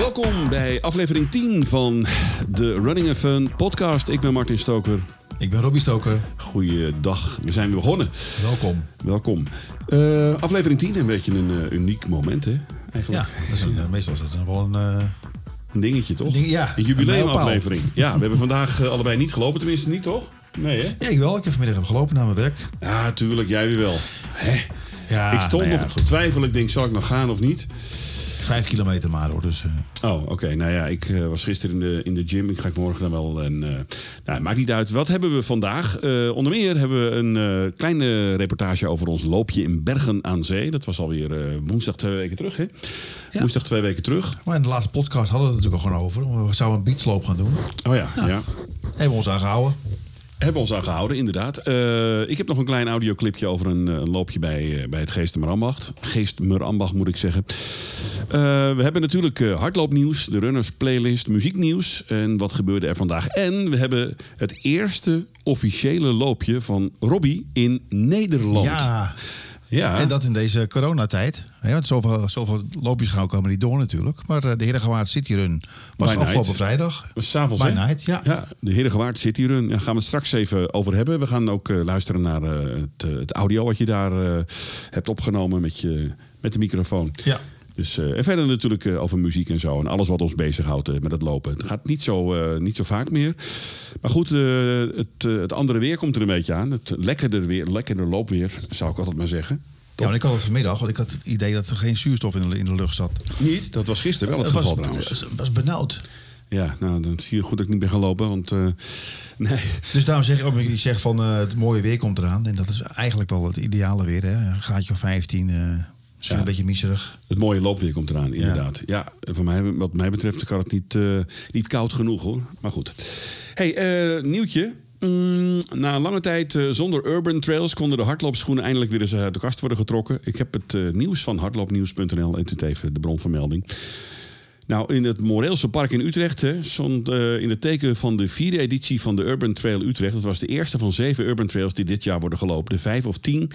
Welkom bij aflevering 10 van de Running and Fun podcast. Ik ben Martin Stoker. Ik ben Robbie Stoker. Goeiedag, we zijn weer begonnen. Welkom. Welkom. Uh, aflevering 10, een beetje een uh, uniek moment, hè? Eigenlijk. Ja, dat is een, uh, meestal is het wel een... Een dingetje, toch? Een ding, ja, een jubileumaflevering. Ja, we hebben vandaag allebei niet gelopen, tenminste niet, toch? Nee, hè? Ja, ik wel. Ik heb vanmiddag gelopen naar mijn werk. Ja, tuurlijk. Jij weer wel. Hè? Ja, ik stond nou ja, nog te twijfelen. Ik denk, zal ik nog gaan of niet? Vijf kilometer maar hoor. Dus, uh, Oh, oké. Nou ja, ik uh, was gisteren in de, in de gym. Ik ga ik morgen dan wel. En, uh, nou, maakt niet uit. Wat hebben we vandaag? onder meer hebben we een kleine reportage over ons loopje in Bergen aan Zee. Dat was alweer woensdag twee weken terug, hè? Ja. Woensdag twee weken terug. Maar in de laatste podcast hadden we het natuurlijk al gewoon over. We zouden een beachloop gaan doen. Oh ja, ja. ja. Hebben we ons aangehouden. Hebben we ons aan gehouden, inderdaad. Uh, ik heb nog een klein audioclipje over een, een loopje bij, uh, bij het Geestmerambacht. Geestmerambacht moet ik zeggen. We hebben natuurlijk hardloopnieuws, de runners playlist, muzieknieuws. En wat gebeurde er vandaag? En we hebben het eerste officiële loopje van Robbie in Nederland. Ja. Ja. En dat in deze coronatijd. Ja, want zoveel, zoveel loopjes gaan komen niet door natuurlijk. Maar de Herengewaard City Run was By afgelopen night. vrijdag. S'avonds, hè? night, ja. ja. De Herengewaard City Run. Daar gaan we het straks even over hebben. We gaan ook uh, luisteren naar uh, het, het, audio wat je daar hebt opgenomen met, je, met de microfoon. Ja. Dus, uh, en verder natuurlijk uh, over muziek en zo. En alles wat ons bezighoudt uh, met het lopen. Het gaat niet zo, niet zo vaak meer. Maar goed, het, het andere weer komt er een beetje aan. Het lekkerder, weer, lekkerder loopweer, zou ik altijd maar zeggen. Ja, maar ik had het vanmiddag, want ik had het idee dat er geen zuurstof in de, in de lucht zat. Niet? Dat was gisteren wel het, het geval was, trouwens. Het was benauwd. Ja, nou, dan zie je goed dat ik niet ben gaan lopen. Want, uh, nee. Dus daarom zeg ik ook, je zegt van uh, het mooie weer komt eraan. En dat is eigenlijk wel het ideale weer. Hè? Een graadje of 15, uh, misschien ja. een beetje miserig. Het mooie loopweer komt eraan, inderdaad. Ja, ja voor mij, wat mij betreft kan het niet, uh, niet koud genoeg hoor. Maar goed. hey, uh, nieuwtje. Mm, na een lange tijd uh, zonder urban trails konden de hardloopschoenen eindelijk weer eens uit de kast worden getrokken. Ik heb het nieuws van hardloopnieuws.nl en dit even de bronvermelding. Nou, in het Moreelse Park in Utrecht hè, stond uh, in het teken van de vierde editie van de Urban Trail Utrecht. Dat was de eerste van zeven Urban Trails die dit jaar worden gelopen. De vijf of tien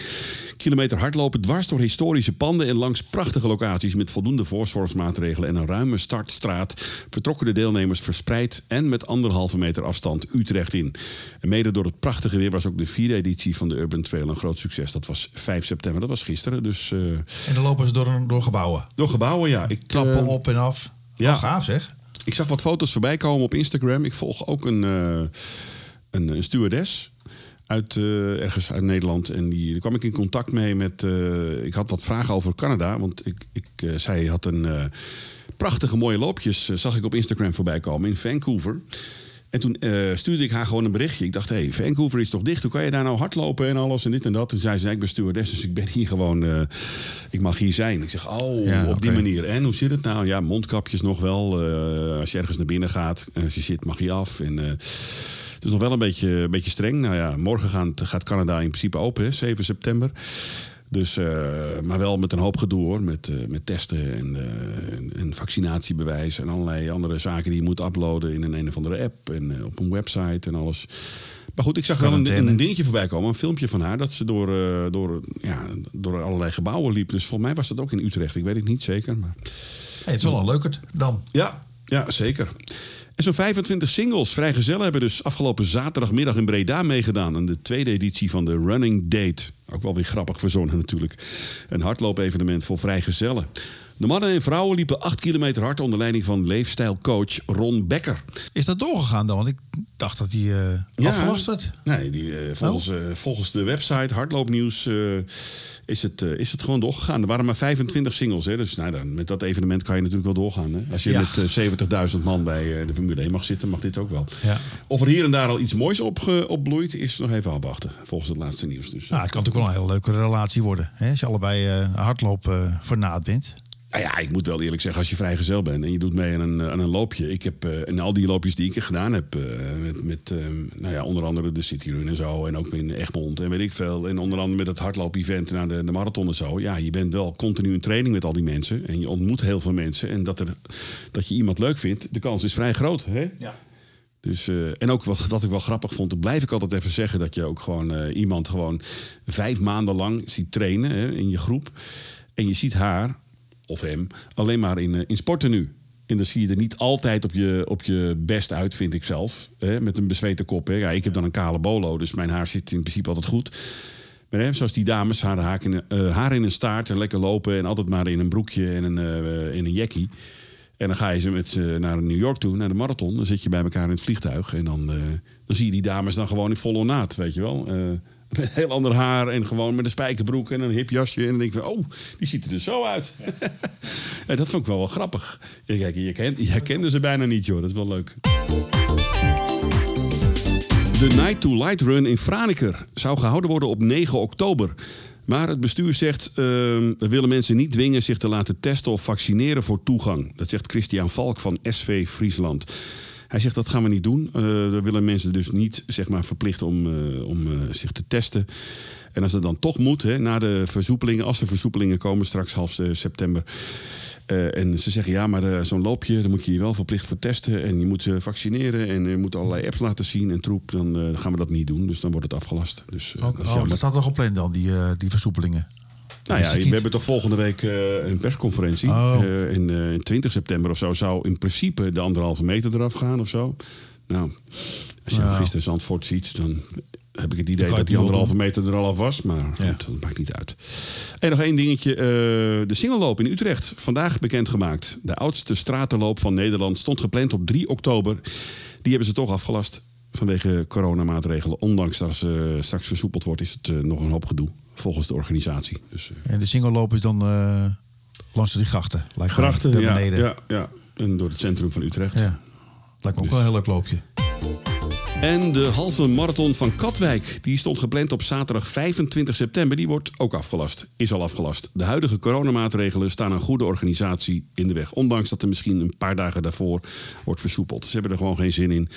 kilometer hardlopen dwars door historische panden en langs prachtige locaties met voldoende voorzorgsmaatregelen en een ruime startstraat vertrokken de deelnemers verspreid en met anderhalve meter afstand Utrecht in. En mede door het prachtige weer was ook de vierde editie van de Urban Trail een groot succes. Dat was 5 september, dat was gisteren. Dus, uh, en dan lopen ze door, door gebouwen? Door gebouwen, ja. Ik, Klappen uh, op en af. Ja, oh, gaaf zeg. Ik zag wat foto's voorbij komen op Instagram. Ik volg ook een, uh, een, een, stewardess uit uh, ergens uit Nederland. En die, daar kwam ik in contact mee met. Uh, ik had wat vragen over Canada. Want ik, ik, zij had een prachtige mooie loopjes. zag ik op Instagram voorbij komen in Vancouver. En toen uh, stuurde ik haar gewoon een berichtje. Ik dacht, hé, hey, Vancouver is toch dicht? Hoe kan je daar nou hardlopen en alles en dit en dat? Toen zei ze, ik ben stewardess, dus ik ben hier gewoon... Uh, ik mag hier zijn. Ik zeg, oh, Ja, op die manier. En hoe zit het nou? Ja, mondkapjes nog wel. Uh, als je ergens naar binnen gaat, als je zit, mag je af. En, het is nog wel een beetje, een beetje streng. Nou ja, morgen gaan, gaat Canada in principe open, hè, 7 september. Dus, uh, maar wel met een hoop gedoe hoor. Met, uh, met testen en, uh, en vaccinatiebewijs en allerlei andere zaken die je moet uploaden in een een of andere app en op een website en alles. Maar goed, ik zag wel een, een, dingetje voorbij komen, een filmpje van haar, dat ze door, door, ja, door allerlei gebouwen liep. Dus volgens mij was dat ook in Utrecht. Ik weet het niet zeker. Maar... Hey, het is wel een leuker dan. Ja, ja zeker. En zo'n 25 singles, vrijgezellen, hebben dus afgelopen zaterdagmiddag in Breda meegedaan aan de tweede editie van de Running Date. Ook wel weer grappig verzonnen natuurlijk. Een hardloopevenement voor vrijgezellen. De mannen en vrouwen liepen 8 kilometer hard onder leiding van leefstijlcoach Ron Becker. Is dat doorgegaan dan? Want ik dacht dat die uh, Ja. afgelast. Nee, die, uh, volgens, uh, volgens de website Hardloopnieuws is, het, is het gewoon doorgegaan. Er waren maar 25 singles. Hè? Dus nou, dan, met dat evenement kan je natuurlijk wel doorgaan. Hè? Als je Ja. met uh, 70.000 man bij de Formule 1 mag zitten, mag dit ook wel. Ja. Of er hier en daar al iets moois op, ge- op bloeit, is nog even afwachten. Volgens het laatste nieuws. Dus. Nou, het kan natuurlijk wel een hele leuke relatie worden. Hè? Als je allebei hardloop vernaad bent. Nou ja, ik moet wel eerlijk zeggen, als je vrijgezel bent en je doet mee aan een, aan een loopje. Ik heb uh, in al die loopjes die ik gedaan heb, uh, met, met uh, nou ja, onder andere de City Run en zo. En ook in Egmond en weet ik veel. En onder andere met het hardloop-event naar de, de marathon en zo. Ja, je bent wel continu in training met al die mensen. En je ontmoet heel veel mensen. En dat, er, dat je iemand leuk vindt, de kans is vrij groot. Hè? Ja. Dus, uh, en ook wat, wat ik wel grappig vond, dat blijf ik altijd even zeggen... dat je ook gewoon uh, iemand gewoon vijf maanden lang ziet trainen hè, in je groep. En je ziet haar, of hem, alleen maar in, uh, in sporten nu. En dan zie je er niet altijd op je, op je best uit, vind ik zelf. Hè? Met een bezweten kop. Hè? Ja, ik heb dan een kale bolo, dus mijn haar zit in principe altijd goed. Maar hè, zoals die dames, haar, in, eh, haar in een staart en lekker lopen... en altijd maar in een broekje en een, eh, in een jackie. En dan ga je ze met ze naar New York toe, naar de marathon. Dan zit je bij elkaar in het vliegtuig. En dan, eh, dan zie je die dames dan gewoon in volle naad, weet je wel. Met heel ander haar en gewoon met een spijkerbroek en een hip jasje. En dan denk je, van, oh, die ziet er dus zo uit. en dat vond ik wel wel grappig. Ja, Kijk, je, kent, je herkende ze bijna niet, joh. Dat is wel leuk. De Night to Light Run in Franeker zou gehouden worden op 9 oktober. Maar het bestuur zegt, eh, we willen mensen niet dwingen zich te laten testen of vaccineren voor toegang. Dat zegt Christian Valk van SV Friesland. Hij zegt dat gaan we niet doen. Eh, we willen mensen dus niet zeg maar, verplichten om, eh, om eh, zich te testen. En als het dan toch moet, hè, na de versoepelingen, als er versoepelingen komen straks half eh, september. eh, en ze zeggen ja, maar eh, zo'n loopje, daar moet je je wel verplicht voor testen. En je moet eh, vaccineren en je moet allerlei apps laten zien en troep. Dan eh, gaan we dat niet doen. Dus dan wordt het afgelast. Dus, eh, dat oh, dat staat nog gepland dan, die, eh, die versoepelingen. Nou ja, we hebben toch volgende week eh, een persconferentie. Oh. Eh, in, eh, in 20 september of zo zou in principe de anderhalve meter eraf gaan of zo. Nou, als je Nou. gisteren Zandvoort ziet, dan heb ik het idee dat die anderhalve meter er al af was. Maar Ja. goed, dat maakt niet uit. En nog één dingetje. eh, de singelloop in Utrecht, vandaag bekendgemaakt. De oudste stratenloop van Nederland stond gepland op 3 oktober. Die hebben ze toch afgelast vanwege coronamaatregelen. Ondanks dat ze straks versoepeld wordt, is het eh, nog een hoop gedoe. Volgens de organisatie. Dus, eh, En de singelloop is dan eh, langs die grachten. Lijkt Grachten, daar ja, beneden. ja, ja. En door het centrum van Utrecht. Ja. Lijkt me ook Dus- wel een heel leuk loopje. En de halve marathon van Katwijk, die stond gepland op zaterdag 25 september, die wordt ook afgelast. Is al afgelast. De huidige coronamaatregelen staan een goede organisatie in de weg. Ondanks dat er misschien een paar dagen daarvoor wordt versoepeld. Ze hebben er gewoon geen zin in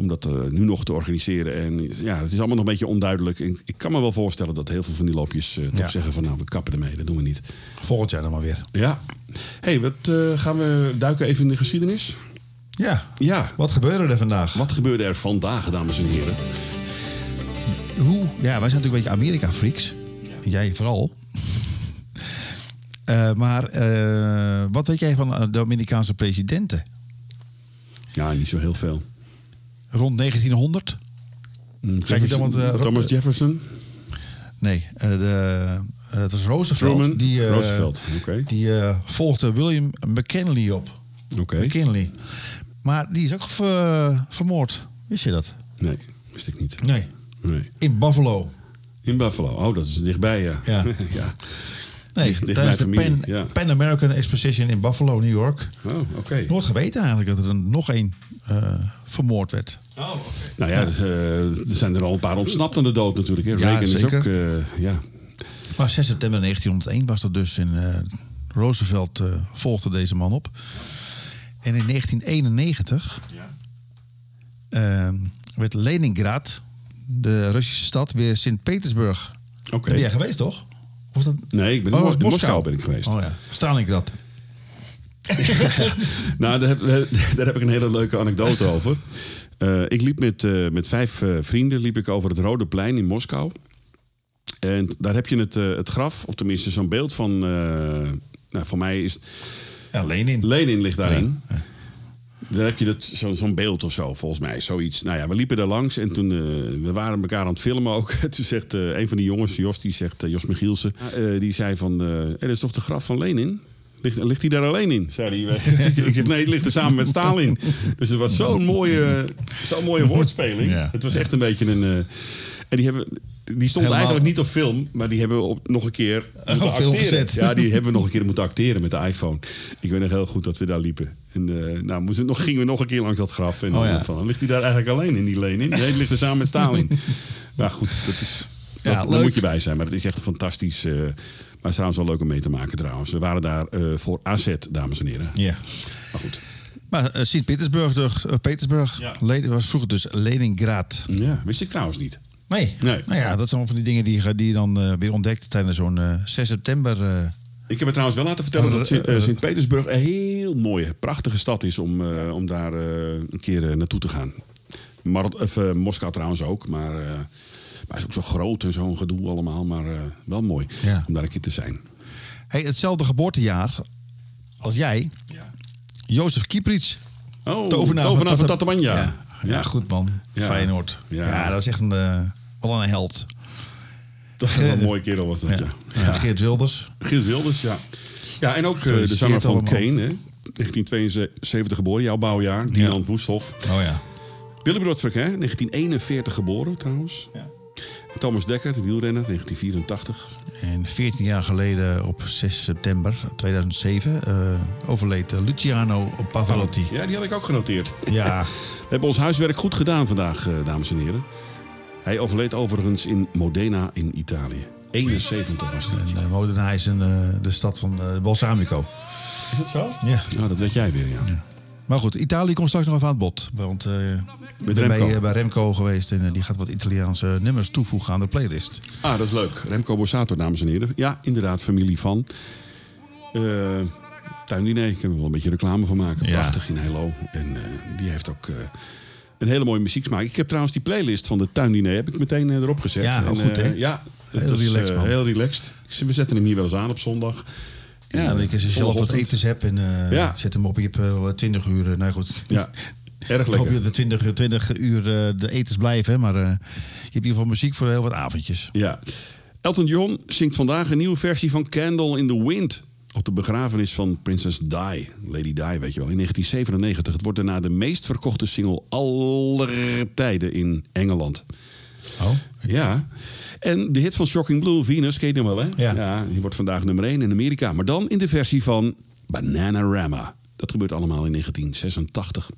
om dat eh, nu nog te organiseren. En ja, het is allemaal nog een beetje onduidelijk. En ik kan me wel voorstellen dat heel veel van die loopjes eh, toch Ja. zeggen van nou, we kappen ermee, dat doen we niet. Volgend jaar dan maar weer. Ja. hey, wat eh, gaan we duiken even in de geschiedenis? Ja. Ja, Wat gebeurde er vandaag? Wat gebeurde er vandaag, dames en heren? Hoe? Ja, wij zijn natuurlijk een beetje Amerika-freaks. Jij vooral. Maar wat weet jij van de Amerikaanse presidenten? Ja, niet zo heel veel. Rond 1900? Hm, Krijg je dan wat, eh, Thomas Jefferson? Nee, eh, de, eh, het was Roosevelt. Truman? Die, eh, Roosevelt. Die eh, volgde William McKinley op. Oké. McKinley. Maar die is ook ver- vermoord. Wist je dat? Nee, wist ik niet. Nee. Nee. In Buffalo. In Buffalo. Oh, dat is dichtbij, ja. Ja. ja. Nee, tijdens de familie, Pan, ja. Pan American Exposition in Buffalo, New York. Oh, oké. Nooit geweten eigenlijk dat er een, nog één eh, vermoord werd. Nou ja, dus, eh, er zijn er al een paar ontsnapt aan de dood natuurlijk. Hè. Ja, Reagan is ook... eh, ja. Maar 6 september 1901 was dat dus. En eh, Roosevelt volgde deze man op. En in 1991 eh, werd Leningrad, de Russische stad, weer Sint-Petersburg. Oké. Ben jij geweest, toch? Of dat... Nee, ik ben Oh, in, in Moskou ben ik geweest. Oh ja, Stalingrad. Nou, daar heb, daar heb ik een hele leuke anekdote over. Eh, ik liep met, eh, met vijf eh, vrienden liep ik over het Rode Plein in Moskou. En daar heb je het, het graf, of tenminste zo'n beeld van... nou, voor mij is... Ja, Lenin. Lenin ligt daarin. Daar heb je dat, zo, zo'n beeld of zo, volgens mij. Zoiets. Nou ja, we liepen daar langs en toen... eh, we waren elkaar aan het filmen ook. toen zegt eh, een van die jongens, Jos, die zegt... eh, Jos Michielsen, die zei van... hey, dat is toch de graf van Lenin? Ligt, ligt hij daar alleen in? Zei hij. ik zeg, nee, het ligt er samen met Stalin. Dus het was zo'n mooie, zo'n mooie woordspeling. Ja. Het was echt een beetje een... en die hebben... Die stond Helemaal- eigenlijk niet op film, maar die hebben we op, nog een keer moeten acteren. Ja, die hebben we nog een keer moeten acteren met de iPhone. Ik weet nog heel goed dat we daar liepen. En eh, nou, moesten, nog, gingen we nog een keer langs dat graf. En Oh, ja. van, ligt hij daar eigenlijk alleen in die Lenin? Nee, ligt er samen met Stalin. nou goed, dat is, dat, Ja, daar leuk. moet je bij zijn. Maar het is echt fantastisch. eh, maar het is trouwens wel leuk om mee te maken trouwens. We waren daar eh, voor AZ, dames en heren. Ja. Maar goed. Maar Sint-Petersburg, dus, Petersburg, Ja. Lenin was vroeger dus Leningrad. Ja, wist ik trouwens niet. Nee. Nee. Nou ja, dat zijn allemaal van die dingen die, je- die je dan eh, weer ontdekt tijdens zo'n eh, 6 september. Ik heb me trouwens wel laten vertellen dat eh, eh, Sint-Petersburg een heel mooie, prachtige stad is om, eh, om daar eh, een keer naartoe te gaan. Mar of, Moskou trouwens ook, maar, maar het is ook zo groot en zo'n gedoe allemaal. Maar wel mooi Ja. om daar een keer te zijn. hey, hetzelfde geboortejaar als jij Ja. Jozef Kieprits. Oh, Tovenaar van van Tata- Tatabanya. Ja, ja, goed man. Feyenoord. Ja. Dat is echt een, wel een held. Dat een mooie kerel was dat, Ja. ja. Geert Wilders. Giel Wilders, ja. Ja, en ook eh, de zanger van allemaal. Kane, hè. 1972 geboren, jouw bouwjaar. Dylan Woesthof. Oh ja. Willem Brodfrek, hè. 1941 geboren, trouwens. Ja. Thomas Dekker, de wielrenner, 1984. En 14 jaar geleden op 6 september 2007 eh, overleed eh, Luciano Pavarotti. Ja, die had ik ook genoteerd. Ja, We hebben ons huiswerk goed gedaan vandaag, dames en heren. Hij overleed overigens in Modena in Italië. 71 was hij. en uh, Modena is een, eh, de stad van eh, Balsamico. Is dat zo? Ja. Nou, dat weet jij weer, ja. Maar goed, Italië komt straks nog even aan het bod. Want eh ik ben Remco. bij, eh, bij Remco geweest en eh, die gaat wat Italiaanse nummers toevoegen aan de playlist. Ah, dat is leuk. Remco Borsato, dames en heren. Ja, inderdaad, familie van. Eh tuindiner, ik kan er wel een beetje reclame van maken. Ja. Prachtig in Hello. En eh, die heeft ook eh, een hele mooie muzieksmaak. Ik heb trouwens die playlist van de tuindiner heb ik meteen eh, erop gezet. Ja, En, goed, eh, hè? Ja, Heel het is, relaxed, eh, man. heel relaxed. Ik- We zetten hem hier wel eens aan op zondag. Ja, dat ik als je zelf wat etens hebt en eh, Ja. zet hem op. Je hebt eh, wat 20 uur. eh, nou goed. Ja, erg Ik hoop lekker. dat de 20, 20 uur eh, de etens blijven. Maar eh, je hebt in ieder geval muziek voor heel wat avondjes. Ja. Elton John zingt vandaag een nieuwe versie van Candle in the Wind. Op de begrafenis van Princess Di. Lady Di, weet je wel. In 1997. Het wordt daarna de meest verkochte single aller tijden in Engeland. Oh. Ja. En de hit van Shocking Blue, Venus, ken je hem wel, hè? Ja. die wordt vandaag nummer 1 in Amerika. Maar dan in de versie van Bananarama. Dat gebeurt allemaal in 1986.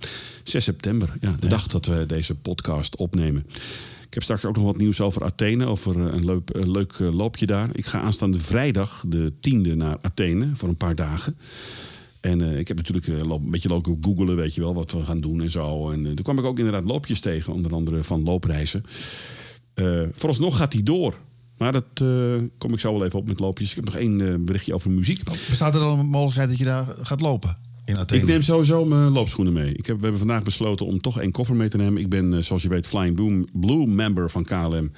6 september, ja, de dag dat we deze podcast opnemen. Ik heb straks ook nog wat nieuws over Athene, over eh, een leuk, leuk eh, loopje daar. Ik ga aanstaande vrijdag, de 10e, naar Athene voor een paar dagen. En eh, ik heb natuurlijk een beetje lopen googelen, weet je wel, wat we gaan doen en zo. En toen kwam ik ook inderdaad loopjes tegen, onder andere van loopreizen. Vooralsnog gaat die door. Maar dat kom ik zo wel even op met loopjes. Ik heb nog één berichtje over muziek. Bestaat er dan een mogelijkheid dat je daar gaat lopen? In Athene? Ik neem sowieso mijn loopschoenen mee. Ik heb, we hebben vandaag besloten om toch één koffer mee te nemen. Ik ben, eh, zoals je weet, Flying Blue, Blue member van KLM.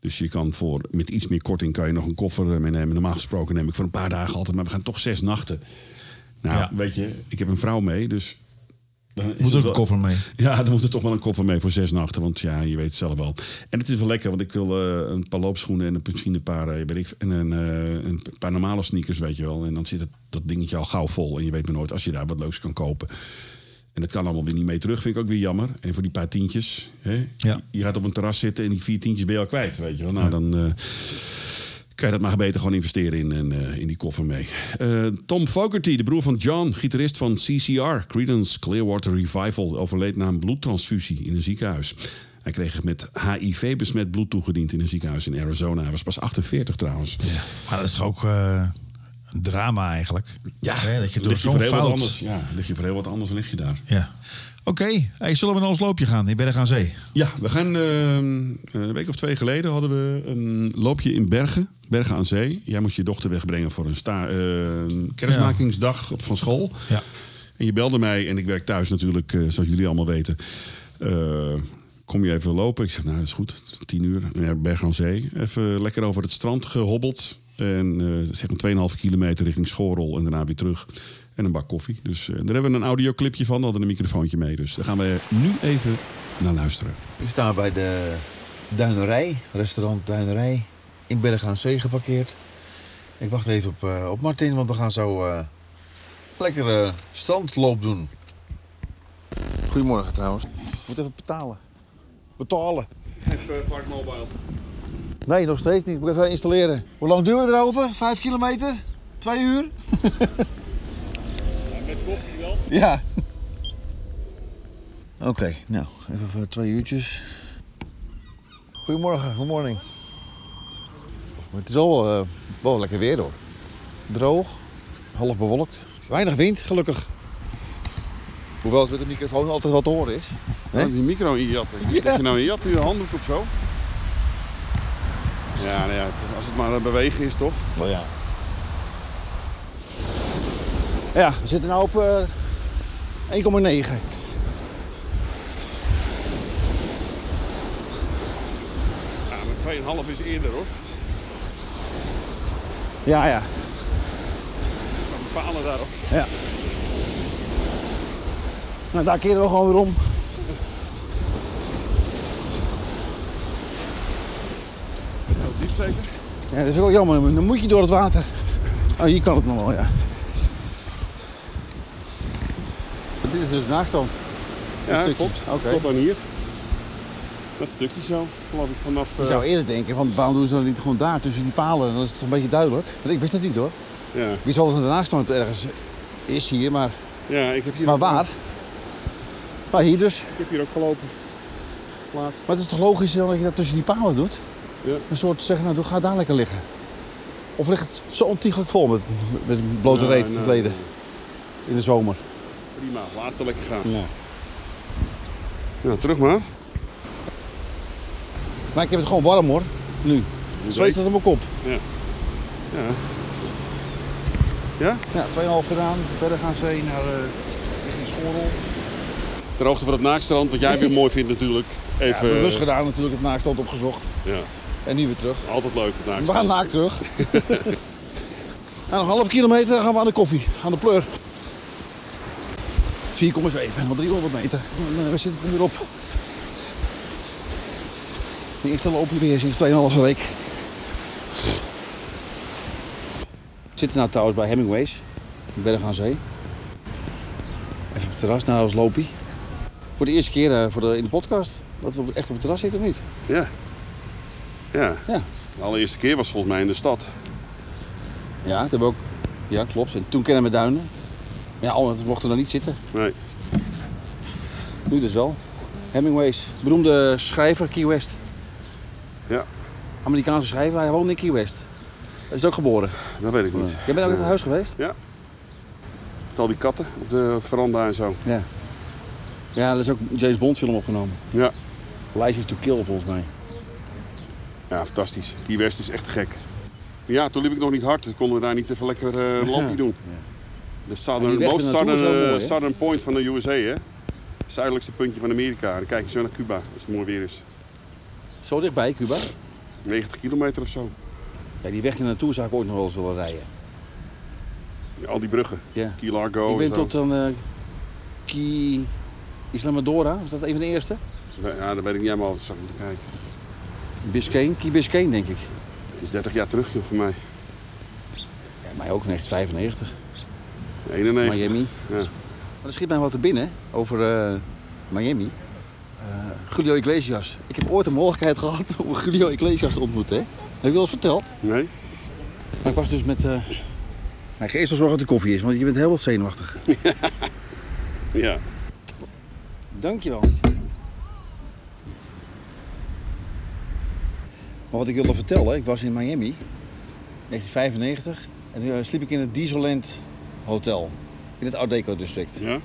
Dus je kan voor, met iets meer korting kan je nog een koffer eh, meenemen. Normaal gesproken neem ik voor een paar dagen altijd, maar we gaan toch zes nachten. Nou, Ja. weet je, ik heb een vrouw mee, dus... Dan Moet er wel- een koffer mee? Ja, dan moet er toch wel een koffer mee voor zes nachten. Want ja, je weet het zelf wel. En het is wel lekker, want ik wil eh, een paar loopschoenen en een- misschien een paar, weet ik, en een, eh, een paar normale sneakers, weet je wel. En dan zit het, dat dingetje al gauw vol. En je weet maar nooit als je daar wat leuks kan kopen. En dat kan allemaal weer niet mee terug, vind ik ook weer jammer. En voor die paar tientjes, hè? Ja. je gaat op een terras zitten en die vier tientjes ben je al kwijt, weet je wel. Nou, dan... kan je dat maar beter gewoon investeren in, in, eh, die koffer mee. Eh, Tom Fogerty, de broer van John, gitarist van CCR, Creedence Clearwater Revival, overleed na een bloedtransfusie in een ziekenhuis. Hij kreeg met HIV besmet bloed toegediend in een ziekenhuis in Arizona. Hij was pas 48 trouwens. Maar dat is toch ook eh, drama eigenlijk? Hè, dat je door zo'n voor heel wat fout... anders. Ja, lig je voor heel wat anders lig je daar. Ja. Oké, hey, zullen we naar ons loopje gaan in Berg aan Zee? Ja, we gaan eh, een week of twee geleden hadden we een loopje in Bergen, Bergen aan Zee. Jij moest je dochter wegbrengen voor een, sta, eh, een kerstmakingsdag van school. Ja. En je belde mij en ik werk thuis natuurlijk, eh, zoals jullie allemaal weten. Eh, kom je even lopen? Ik zeg, nou, dat is goed. Tien uur, naar Bergen aan Zee. Even lekker over het strand gehobbeld. En eh zeg een 2,5 kilometer richting Schorel en daarna weer terug. En een bak koffie. Dus eh, daar hebben we een audioclipje van. We hadden een microfoontje mee. Dus daar gaan we nu even naar luisteren. Ik sta bij de Duinerij, restaurant Duinerij, in Berg aan Zee geparkeerd. Ik wacht even op, eh, op Martin, want we gaan zo eh, lekker strandloop doen. Goedemorgen trouwens. Ik moet even betalen. Betalen. Park Mobile. Nee, nog steeds niet. Ik moet even installeren. Hoe lang duren we erover? Vijf kilometer? Twee uur? Met koffie wel. Ja. Oké, nou, even voor twee uurtjes. Goedemorgen, good morning. Het is al eh, wel lekker weer hoor. Droog, half bewolkt. Weinig wind, gelukkig. Hoewel het met de microfoon altijd wat te horen is. Hè? Die micro in je jatten. Ja. Heb je nou een jat in je handdoek of zo? Ja, nou ja, als het maar een bewegen is toch? Wel ja. Ja, we zitten nu op eh 1,9. Ja, maar 2,5 is eerder hoor. Ja, ja. Van palen daarop. Ja. Nou, daar keren we gewoon weer om. Diep zeker? Ja, dat is wel jammer. Dan moet je door het water. Oh, hier kan het nog wel, ja. Dit is dus naakstand. Ja, stuk klopt. Oké. Tot dan hier. Dat stukje zo, geloof ik, vanaf... Je eh, zou eerder denken, van waarom doen ze dat niet gewoon daar tussen die palen? Dan is het toch een beetje duidelijk. Want ik wist het niet hoor. ja. Wel dat het naakstand ergens is hier, maar, ja, ik heb hier... maar waar? Maar hier dus. Ik heb hier ook gelopen. Laatst. Maar het is toch logisch dan dat je dat tussen die palen doet? Ja. Een soort zeggen, nou, ga daar lekker liggen. Of ligt het zo ontiegelijk vol met, met blote Nee, reet nee, het leden nee. in de zomer? Prima, laat ze lekker gaan. Ja. Ja, terug maar. Maar ik heb het gewoon warm hoor, nu. Zweet weet. dat op mijn kop. Ja. Ja? Ja, 2,5 gedaan, verder gaan zee naar uh, richting Schorel. Ter hoogte van het naakstrand, wat jij weer mooi vindt natuurlijk. Ja, Even, bewust gedaan natuurlijk, het naakstand opgezocht. Ja, En nu weer terug. altijd leuk het We gaan naakt terug. nou, nog een half kilometer gaan we aan de koffie, aan de pleur. 4,7, nog 300 meter. Eh, We zitten er weer op. De eerste lopen weer sinds 2,5 week. We zitten nou trouwens bij Hemingways, in Berg aan Zee. Even op het terras, nou als lopie. Voor de eerste keer eh, voor de, in de podcast dat we echt op het terras zitten of niet? Ja. Ja. Ja. De allereerste keer was volgens mij in de stad. Ja, dat hebben we ook. Ja, klopt. En toen kennen we Duinen. Ja, al dat mochten we daar niet zitten. Nee. Nu dus wel. Hemingways, beroemde schrijver Key West. Ja, Amerikaanse schrijver, hij woonde in Key West. Hij is ook geboren. dat weet ik niet. Jij bent ook in het huis geweest? Met al die katten op de veranda en zo. Ja. Ja, er is ook een James Bond film opgenomen. Ja. License to Kill volgens mij. Ja, fantastisch. Key West is echt gek. Ja, toen liep ik nog niet hard. Toen konden we daar niet even lekker eh, een lampje doen. De southern, die most southern, eh, mooi, southern point van de USA, hè? Zuidelijkste puntje van Amerika. Dan kijk je zo naar Cuba, als het mooi weer is. Zo dichtbij, Cuba. 90 kilometer of zo. Ja, die weg naartoe zou ik ooit nog wel eens willen rijden. Ja, al die bruggen. Ja. Key Largo ik ben tot aan eh Key Islamadora, was dat een van de eerste? Ja, dat weet ik niet helemaal. Dat zou ik moeten kijken. Biscayne, Key Biscayne denk ik. Het is 30 jaar terug, joh, voor mij. Ja, mij ook 1995. 91. Miami. Ja. Maar er schiet mij wat te binnen over eh, Miami. Eh, Julio Iglesias. Ik heb ooit de mogelijkheid gehad om Julio Iglesias te ontmoeten. Hè? Heb je wel eens verteld? Nee? Maar ik was dus met... eh Ik ga eerst wel zorgen dat de koffie is, want je bent heel wat zenuwachtig. Ja. Dankjewel. Maar wat ik wilde vertellen, ik was in Miami, 1995. En toen eh, sliep ik in het Dieselland Hotel. In het Art Deco district. Ja?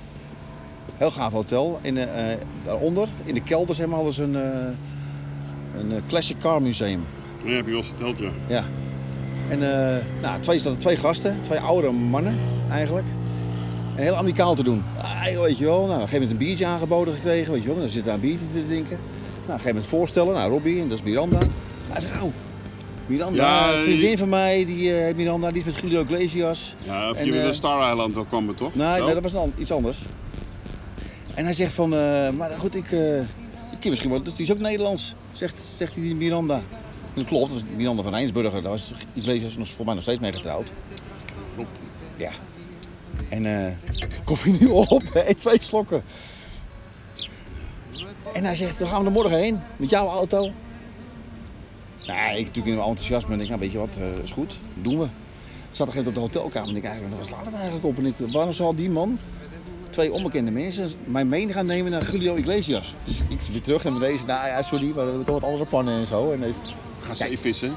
Heel gaaf hotel. In de, eh, daaronder, in de kelder, zeg maar, hadden ze een, eh, een eh, classic car museum. Ja, heb je wel eens verteld, ja. Ja. En eh, nou, twee, twee gasten, twee oude mannen eigenlijk. En heel amicaal te doen. Ah, weet je wel, nou, op een gegeven moment een biertje aangeboden gekregen, weet je wel. En dan zitten daar een biertje te drinken. Nou, op een gegeven moment voorstellen, nou, Robbie, en dat is Miranda. Hij zegt, oh, Miranda, Ja, een vriendin die- van mij, die eh, Miranda, die is met Julio Iglesias. Ja, of En, je met eh, de Star Island wil komen, toch? Nee, Zo? nee, dat was een an- iets anders. En hij zegt van, eh, maar goed, ik, eh ik ken misschien wel, dus die is ook Nederlands, zegt, zegt hij die Miranda. En dat klopt, dat was Miranda van Rijnsburger, daar was Iglesias nog, voor mij nog steeds mee getrouwd. Ja. En eh koffie nu op, hè, twee slokken. En hij zegt, dan gaan we er morgen heen, met jouw auto. Nou, ik natuurlijk in mijn enthousiasme en ik, nou weet je wat, eh, is goed, doen we. Ik zat er even op de hotelkamer en ik eigenlijk, wat slaat het eigenlijk op? En ik, waarom zal die man, twee onbekende mensen, mij mee gaan nemen naar Julio Iglesias? Dus ik weer terug naar beneden, nou ja, sorry, maar we hebben toch wat andere plannen en zo. En, hij- Ga zeevissen.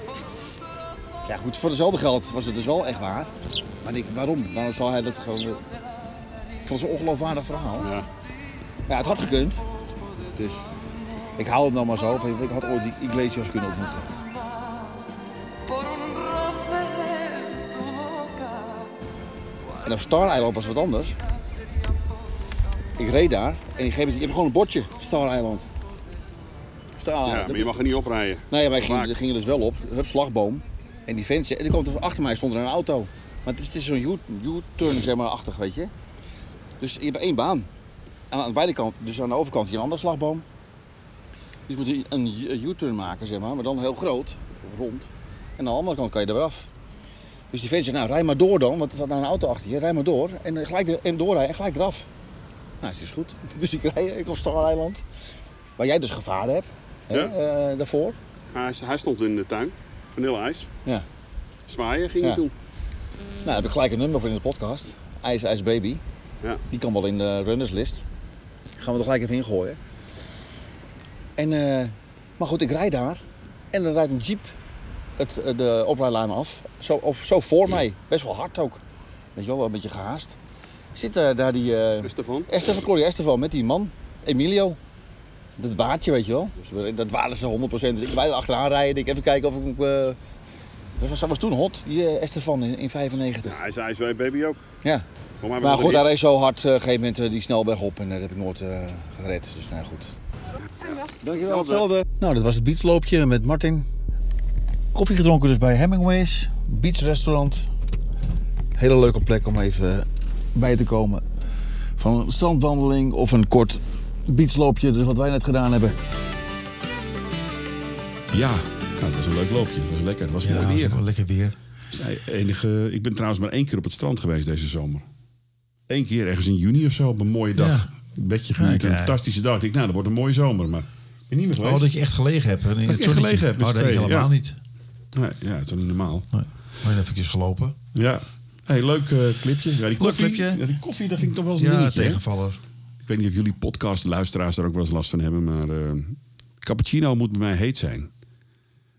ja goed, voor dezelfde geld was het dus wel echt waar. Maar ik, waarom? Waarom zou hij dat gewoon... Ik vond het zo'n ongeloofwaardig verhaal. Ja. Ja, het had gekund. Dus ik hou het dan maar zo. Ik had ooit die Iglesias kunnen ontmoeten. En op Star Island was wat anders. Ik reed daar en ik geef het, je hebt gewoon een bordje, Star Island. Star ja, Island. maar je mag er niet oprijden. Nee, maar ik ging, Vaak. er gingen dus wel op. Hup, slagboom. En die ventje, en die komt er achter mij stond er een auto. Maar het is, het is zo'n U-turn, zeg maar, achtig, weet je. Dus je hebt één baan. En aan de beide kanten, dus aan de overkant hier een andere slagboom. Dus je moet een U-turn maken, zeg maar, maar dan heel groot, rond. En aan de andere kant kan je er weer af. Dus die vent zegt, nou rij maar door dan, want er staat nou een auto achter je, rij maar door. En eh, gelijk er, en doorrijden en gelijk eraf. Nou, het is goed. Dus ik rij ik op Stareiland, waar jij dus gevaren hebt, hè, Ja. eh, daarvoor. Hij, hij stond in de tuin. Vanille-ijs. Ja. Zwaaien ging Ja. hij toen. Nou, daar heb ik gelijk een nummer voor in de podcast. IJs, IJs Baby. Ja. Die kan wel in de runnerslist. Gaan we er gelijk even in gooien. En, eh, maar goed, ik rijd daar. En dan rijdt een jeep het, eh, de oprijlaan af. Zo, of, zo voor mij. Best wel hard ook. Weet je wel, wel een beetje gehaast. Zit eh, daar die eh Stefan? Estefan, Gloria Estefan met die man. Emilio. Dat baardje, weet je wel. Dus dat waren ze 100%. Dus ik wij er achteraan rijden. Ik even kijken of ik... dat, was, toen hot, die eh, Estefan in, in 95. Ja, hij is IJs baby ook. Ja. Maar goed, een hij hit. reed zo hard op een gegeven moment die snelweg op en dat heb ik nooit gered. Dus nou goed. Dankjewel, hetzelfde. Nou, dit was het beachloopje met Martin. Koffie gedronken dus bij Hemingway's, Beach Restaurant. Hele leuke plek om even bij te komen. Van een strandwandeling of een kort beachloopje, dus wat wij net gedaan hebben. Ja, nou, dat was een leuk loopje. Het was lekker. Het was Ja, mooi dat weer. lekker weer. Enige, ik ben trouwens maar één keer op het strand geweest deze zomer. Eén keer ergens in juni of zo op een mooie dag. Ja. Bedje Kijk, een ja. fantastische dag. Ik dacht, nou, dat wordt een mooie zomer. Maar ik ben niet meer geweest. Oh, dat je echt gelegen hebt. hè, in ik het echt gelegen heb Oh, dat ik helemaal ja. niet. Nee, ja, het is niet normaal. Nee. Maar eventjes gelopen. Ja. Hey, leuk eh, clipje. Ja, die koffie, clipje. Ja, die koffie, dat vind ik toch wel eens een Ja, dingetje. hè? tegenvaller. Ik weet niet of jullie podcastluisteraars daar ook wel eens last van hebben, maar eh, cappuccino moet bij mij heet zijn. Het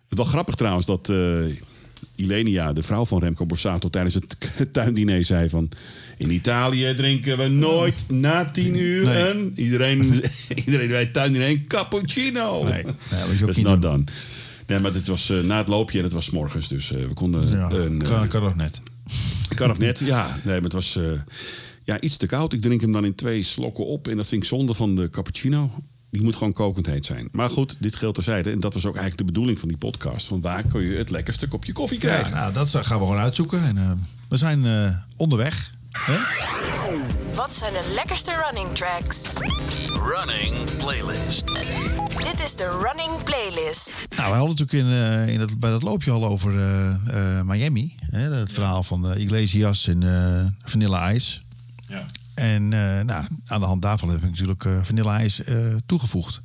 is wel grappig trouwens dat Ilenia, de vrouw van Remco Borsato, tijdens het tuindiner zei van... In Italië drinken we nooit na tien uur Nee. een... Iedereen, iedereen bij het tuindiner een cappuccino. Nee, dat is not done. Nee, maar het was eh, na het loopje en het was morgens. Dus eh, we konden Ja, een... eh, kan, kan nog net. ik kan nog net, ja. Nee, maar het was ja, iets te koud. Ik drink hem dan in twee slokken op. En dat vind ik zonde van de cappuccino. Die moet gewoon kokend heet zijn. Maar goed, dit geldt terzijde. En dat was ook eigenlijk de bedoeling van die podcast. Want waar kun je het lekkerste kopje koffie Ja, krijgen? nou, dat gaan we gewoon uitzoeken. En, eh, we zijn eh, onderweg. Hè? Wat zijn de lekkerste running tracks? Running playlist. Dit is de Running Playlist. Nou, we hadden natuurlijk in, eh, in dat, bij dat loopje al over eh, eh, Miami. Hè? Het verhaal van Iglesias en eh, Vanilla Ice. Ja. En eh, nou, aan de hand daarvan heb ik natuurlijk eh, Vanilla Ice eh, toegevoegd.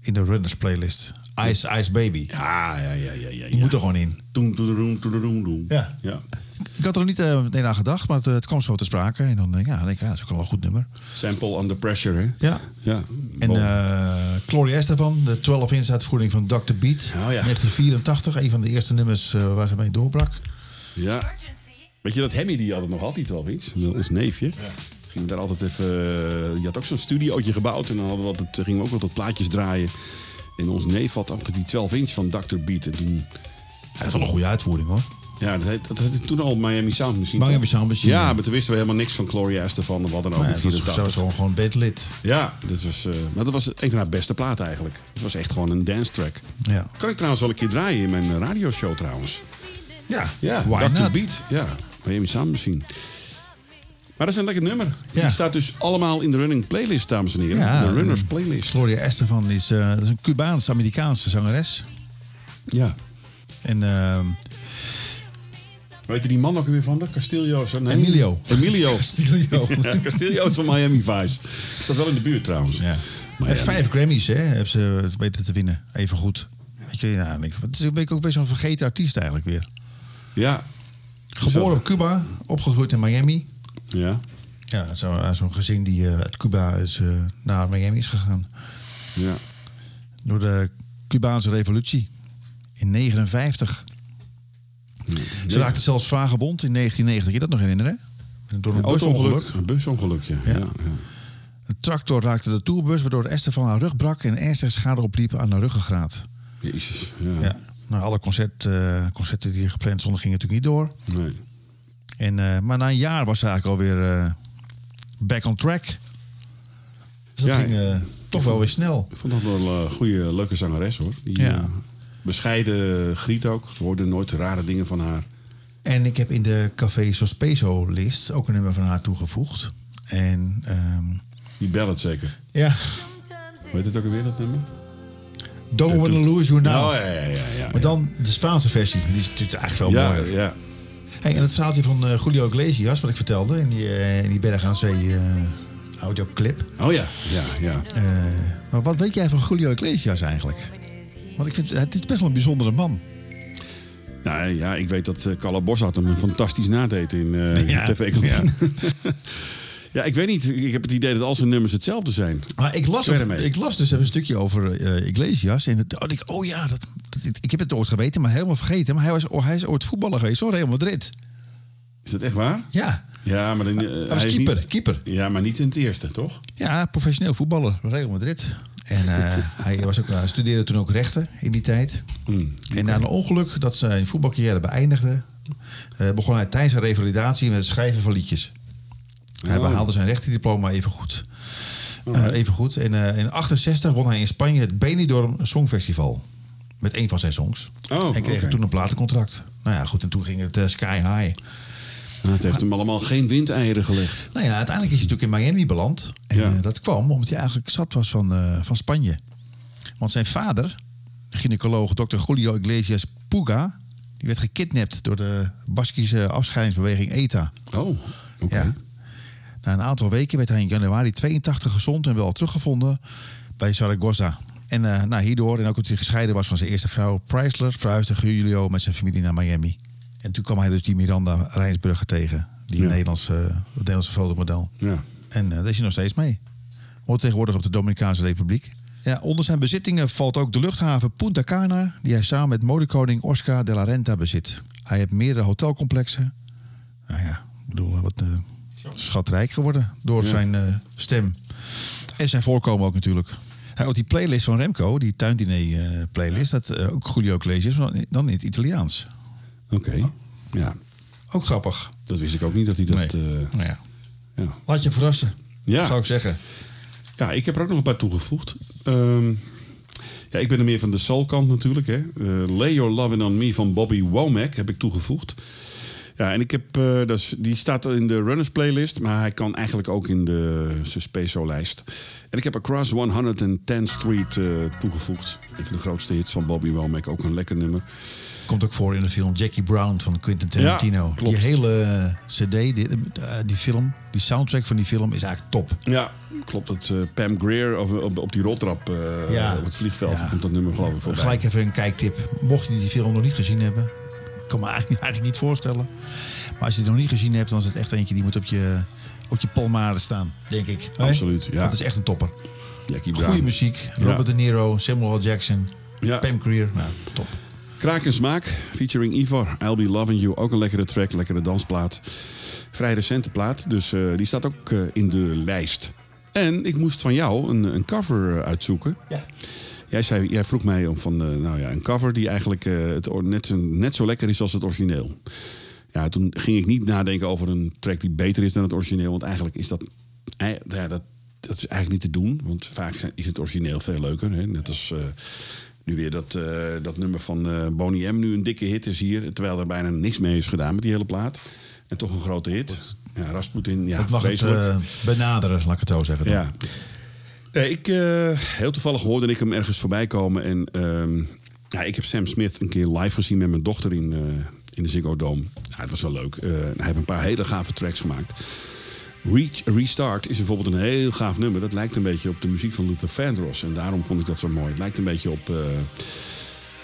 In de Runners playlist. Ice Ice Baby. Ja, ja, ja, ja. ja, Die moet er gewoon in. Doen, doen, doen, doen, doen. Ja. ja. Ik had er niet eh, meteen aan gedacht, maar het, het kwam zo te sprake. En dan denk ik, ja, denk ja, dat is ook wel een goed nummer. Sample under pressure, hè? Ja. Ja. En eh Gloria Estefan, de 12-inch uitvoering van Dr. Beat. Oh ja. 1984, een van de eerste nummers waar ze mee doorbrak. Ja. Weet je dat Hemmy die had het nog altijd wel iets? Ons neefje. Daar altijd even. eh, Die had ook zo'n studiootje gebouwd. En dan hadden we altijd, gingen we ook wat plaatjes draaien. En ons neef had altijd die 12 inch van Dr. Beat. En toen. Dat is wel een goede uitvoering hoor. Ja, dat heette, dat heette toen al Miami Sound Machine. Miami? Sound Machine. Ja, maar toen wisten we helemaal niks van Gloria Estefan. en Wat dan ook. Maar in ja, dat was 84. gewoon, gewoon bandlid. Ja, dat was, eh, maar dat was een van haar beste platen eigenlijk. Het was echt gewoon een dance track. Ja. Kan ik trouwens wel een keer draaien in mijn eh, radioshow trouwens. Ja, Ja, Dr. not? Beat. Ja, Miami Sound Machine. Maar dat is een lekker nummer. Ja. Die staat dus allemaal in de running playlist, dames en heren. Ja, de Runners playlist. Gloria Estefan is, eh, dat is een Cubaans-Amerikaanse zangeres. Ja. En ehm, Weet je die man ook weer van? De Castillo? Nee. Emilio. Emilio. Castillo. ja, Castillo is van Miami Vice. Staat wel in de buurt trouwens. ja. Vijf Grammys, hè, hebben ze weten te winnen. Even goed. Weet je, ja, en ik- het is ook weer zo'n vergeten artiest eigenlijk weer. Ja. Geboren op Cuba, opgegroeid in Miami. Ja. Ja, zo- eh, zo'n gezin die eh, uit Cuba is, eh, naar Miami is gegaan. Ja. Door de Cubaanse revolutie. In 59. Ze raakte zelfs vagebond in 1990. Kun je dat nog herinneren? Door een busongeluk. Een busongeluk, ja. Ja. Een tractor raakte de tourbus, waardoor Esther van haar rug brak en ernstig schade opliep aan de ruggengraat. Jezus. Ja. Ja. Nou, alle concert, concerten die gepland stonden gingen natuurlijk niet door. Nee. En, eh, maar na een jaar was ze eigenlijk alweer eh back on track. Dus dat Ja, ging eh, toch wel weer snel. Ik vond dat wel een goede, leuke zangeres hoor. Die, Ja. bescheiden griet ook. We hoorden nooit rare dingen van haar. En ik heb in de Café Sospeso list ook een nummer van haar toegevoegd. En ehm, Die ballad zeker. Ja. Hoe heet het ook alweer, dat nummer? Don't wanna lose you now. Oh, ja, ja, ja. ja, Maar dan de Spaanse versie. Die is natuurlijk eigenlijk veel ja, mooier. ja. Hey, en het verhaaltje van eh, Julio Iglesias, wat ik vertelde, in die, eh, in die Berg aan Zee eh, audioclip. Oh ja, ja, ja. Maar wat weet jij van Julio Iglesias eigenlijk? Want ik vind, het is best wel een bijzondere man. Nou ja, ik weet dat uh, Carla Boshart hem fantastisch nadeed in Ja, tv-kantine. Ja. ik weet niet. Ik heb het idee dat al zijn nummers hetzelfde zijn. Maar ik las, mee. ik las dus even een stukje over eh, Iglesias. En het, oh, ik, oh ja, dat, dat- ik heb het ooit geweten, maar helemaal vergeten. Maar hij, was, oh, hij is ooit voetballer geweest hoor, Real Madrid. Is dat echt waar? Ja, Ja, maar dan, eh, hij was is keeper, Niet, keeper. ja, maar niet in het eerste, toch? Ja, professioneel voetballer, Real Madrid. En eh, hij, was ook, hij studeerde toen ook rechten in die tijd. Hmm, En na een ongeluk dat zijn voetbalcarrière beëindigde... eh, begon hij tijdens zijn revalidatie met het schrijven van liedjes. Hij Oh. behaalde zijn rechtendiploma even goed. Eh, even goed. En eh, in 68 won hij in Spanje het Benidorm Songfestival. Met een van zijn songs. Oh, en kreeg oké. toen een platencontract. Nou ja, goed. En toen ging het eh, sky high. Nou, het heeft hem allemaal geen windeieren gelegd. Nou ja, uiteindelijk is hij natuurlijk in Miami beland. En Ja. eh, dat kwam omdat hij eigenlijk zat was van, eh, van Spanje. Want zijn vader, de gynaecoloog Dr. Julio Iglesias Puga... die werd gekidnapt door de Baskische afscheidingsbeweging ETA. Oh, oké. Ja. Na een aantal weken werd hij in januari 82 gezond en wel teruggevonden bij Zaragoza. En eh nou, hierdoor, en ook omdat hij gescheiden was van zijn eerste vrouw Chrysler, verhuisde Julio met zijn familie naar Miami. En toen kwam hij dus die Miranda Rijnsburger tegen, die Ja. Nederlandse, het Nederlandse fotomodel. Ja. En eh, daar is hij nog steeds mee. Woont tegenwoordig op de Dominicaanse Republiek. Ja, onder zijn bezittingen valt ook de luchthaven Punta Cana, die hij samen met modekoning Oscar de la Renta bezit. Hij heeft meerdere hotelcomplexen. Nou ja, ik bedoel, wat eh, schatrijk geworden door Ja. zijn eh, stem. En zijn voorkomen ook natuurlijk. Hij had die playlist van Remco, die tuindiner eh, playlist, dat eh, ook Julio Iglesias, maar dan in het Italiaans. Oké. Ja, Ook grappig. dat wist ik ook niet dat hij dat... Nee. Nou ja. ja. Laat je verrassen, Ja. zou ik zeggen. Ja, ik heb er ook nog een paar toegevoegd. Ehm, ja, ik ben er meer van de soul-kant natuurlijk. Hè. Lay Your Lovin' On Me van Bobby Womack heb ik toegevoegd. Ja, en ik heb, eh, dat is, die staat in de Runners playlist, maar hij kan eigenlijk ook in de Suspeso-lijst. En ik heb Across 110th Street eh, toegevoegd. Een van de grootste hits van Bobby Womack, ook een lekker nummer. Komt ook voor in de film Jackie Brown van Quentin Tarantino. Ja, die hele eh, CD, die, die film, die soundtrack van die film is eigenlijk top. Ja, klopt. Dat eh, Pam Greer op, op, op die roltrap Ja. op het vliegveld Ja. komt dat nummer geloof ik voorbij. Gelijk even een kijktip. Mocht je die film nog niet gezien hebben, kan me eigenlijk niet voorstellen. Maar als je die nog niet gezien hebt, dan is het echt eentje die moet op je, op je palmade staan, denk ik. Absoluut, ja. Dat is echt een topper. Goede muziek. Robert De Niro, Samuel L. Jackson, Ja. Pam Grier. Nou, top. Kraak en Smaak, featuring Ivor. I'll Be Loving You, ook een lekkere track, lekkere dansplaat. Vrij recente plaat, dus eh, die staat ook eh, in de lijst. En ik moest van jou een, een cover eh, uitzoeken. Ja. Jij, zei, jij vroeg mij om van eh, nou ja, een cover die eigenlijk eh, het, net, zo- net zo lekker is als het origineel. Ja, toen ging ik niet nadenken over een track die beter is dan het origineel. Want eigenlijk is dat, ei- ja, dat, dat is eigenlijk niet te doen. Want vaak zijn- is het origineel veel leuker. Hè? Net als eh, nu weer dat, eh, dat nummer van eh Boney M. nu een dikke hit is hier. Terwijl er bijna niks mee is gedaan met die hele plaat. En toch een grote hit. Ja, Rasputin, ja, Het mag het eh, benaderen, laat ik het zo zeggen. dan. Ja. Nee, ik, eh, heel toevallig hoorde ik hem ergens voorbij komen. En ehm, ja, ik heb Sam Smith een keer live gezien met mijn dochter in, eh, in de Ziggo Dome. Ja, het was wel leuk. Eh, hij heeft een paar hele gave tracks gemaakt. Reach, Restart is bijvoorbeeld een heel gaaf nummer. Dat lijkt een beetje op de muziek van Luther Vandross. En daarom vond ik dat zo mooi. Het lijkt een beetje op eh,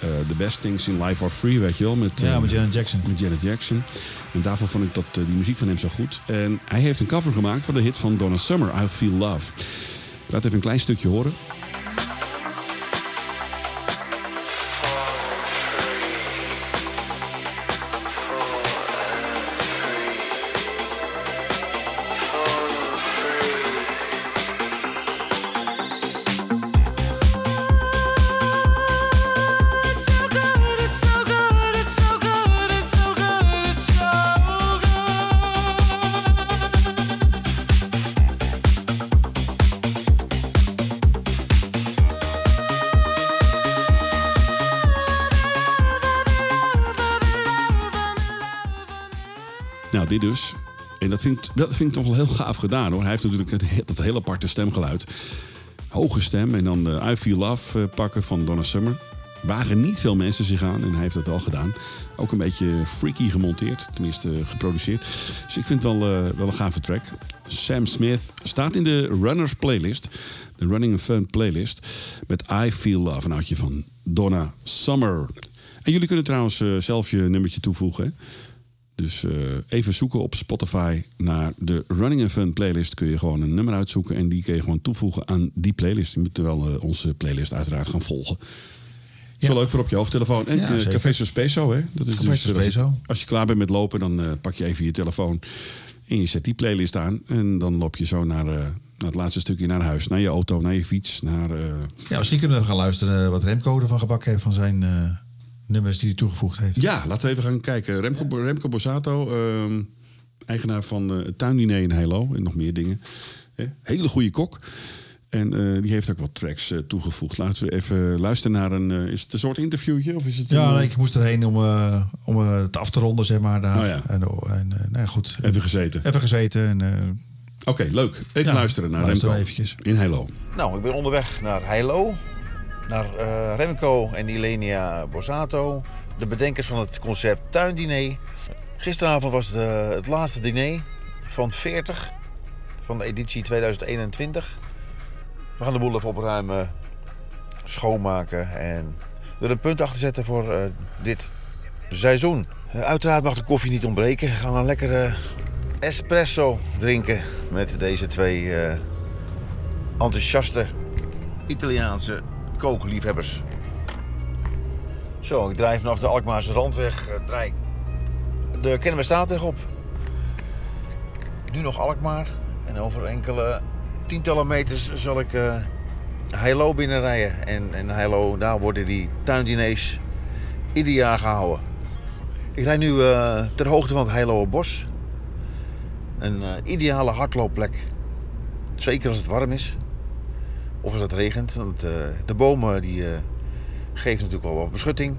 eh, The Best Things in Life Are Free, weet je wel. Met, Ja, eh, met Janet Jackson. met Janet Jackson. En daarvoor vond ik dat, eh, die muziek van hem zo goed. En hij heeft een cover gemaakt van de hit van Donna Summer, I Feel Love. Laat even een klein stukje horen. Dit dus. En dat vind, dat vind ik toch wel heel gaaf gedaan hoor. Hij heeft natuurlijk het, he- dat hele aparte stemgeluid. Hoge stem en dan de I Feel Love eh, pakken van Donna Summer. Wagen niet veel mensen zich aan en hij heeft dat wel gedaan. Ook een beetje freaky gemonteerd, tenminste eh, geproduceerd. Dus ik vind het wel, eh, wel een gave track. Sam Smith staat in de Runners playlist. De Running Fun playlist. Met I Feel Love, een oudje van Donna Summer. En jullie kunnen trouwens eh, zelf je nummertje toevoegen. hè? Dus eh, even zoeken op Spotify naar de Running and Fun playlist. Kun je gewoon een nummer uitzoeken en die kun je gewoon toevoegen aan die playlist. Je moet wel eh, onze playlist uiteraard gaan volgen. Wel leuk voor op je hoofdtelefoon. En Ja, zeker. Café hè? Dat is Café dus, als, je, als je klaar bent met lopen, dan pak je even je telefoon en je zet die playlist aan. En dan loop je zo naar, naar het laatste stukje naar huis. Naar je auto, naar je fiets, naar... Ja, misschien kunnen we gaan luisteren wat Remco ervan gebakken heeft van zijn nummers die hij toegevoegd heeft. Ja, laten we even gaan kijken. Remco, Remco Borsato, ehm, eigenaar van het tuindiner in Heilo en nog meer dingen. Hè, Hele goede kok. En eh, die heeft ook wat tracks eh, toegevoegd. Laten we even luisteren naar een... is het een soort interviewtje? Of is het Ja, een, nee, ik moest erheen om, eh, om het af te ronden, zeg maar. Daar. Oh ja. En, oh, en eh, nou ja, goed. Even gezeten. Even gezeten. En, eh, Oké, leuk. Even Ja, luisteren naar luisteren Remco eventjes. in Heilo. Nou, ik ben onderweg naar Heilo. Naar eh, Remco en Ilenia Borsato. De bedenkers van het concept tuindiner. Gisteravond was het, eh, laatste diner van 40 van de editie 2021. We gaan de boel even opruimen, schoonmaken en er een punt achter zetten voor eh, dit seizoen. Uiteraard mag de koffie niet ontbreken. We gaan een lekkere espresso drinken met deze twee enthousiaste Italiaanse kookliefhebbers. Zo, ik draai vanaf de Alkmaarse Randweg. eh, draai de Kennemerstraatweg op. Nu nog Alkmaar. En over enkele tientallen meters zal ik eh Heilo binnenrijden. En, en Heilo, daar worden die tuindiners ieder jaar gehouden. Ik rijd nu eh, ter hoogte van het Heiloe Bos. Een ideale hardloopplek. Zeker als het warm is. Of als het regent. Want eh, de bomen die, eh, geven natuurlijk wel wat beschutting.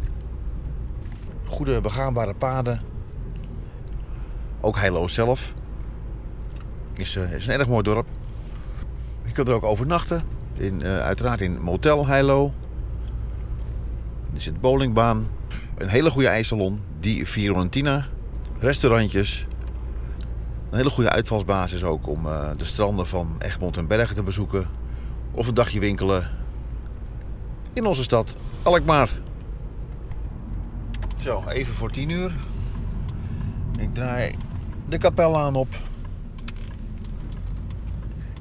Goede begaanbare paden. Ook Heilo zelf. Is, eh, is een erg mooi dorp. Je kunt er ook overnachten. In, uiteraard in Motel Heilo. Er zit bowlingbaan. Een hele goede ijssalon. Die Fiorentina. Restaurantjes. Een hele goede uitvalsbasis ook om de stranden van Egmond en Bergen te bezoeken. Of een dagje winkelen in onze stad Alkmaar. Zo, even voor 10 uur. Ik draai de kapel aan op.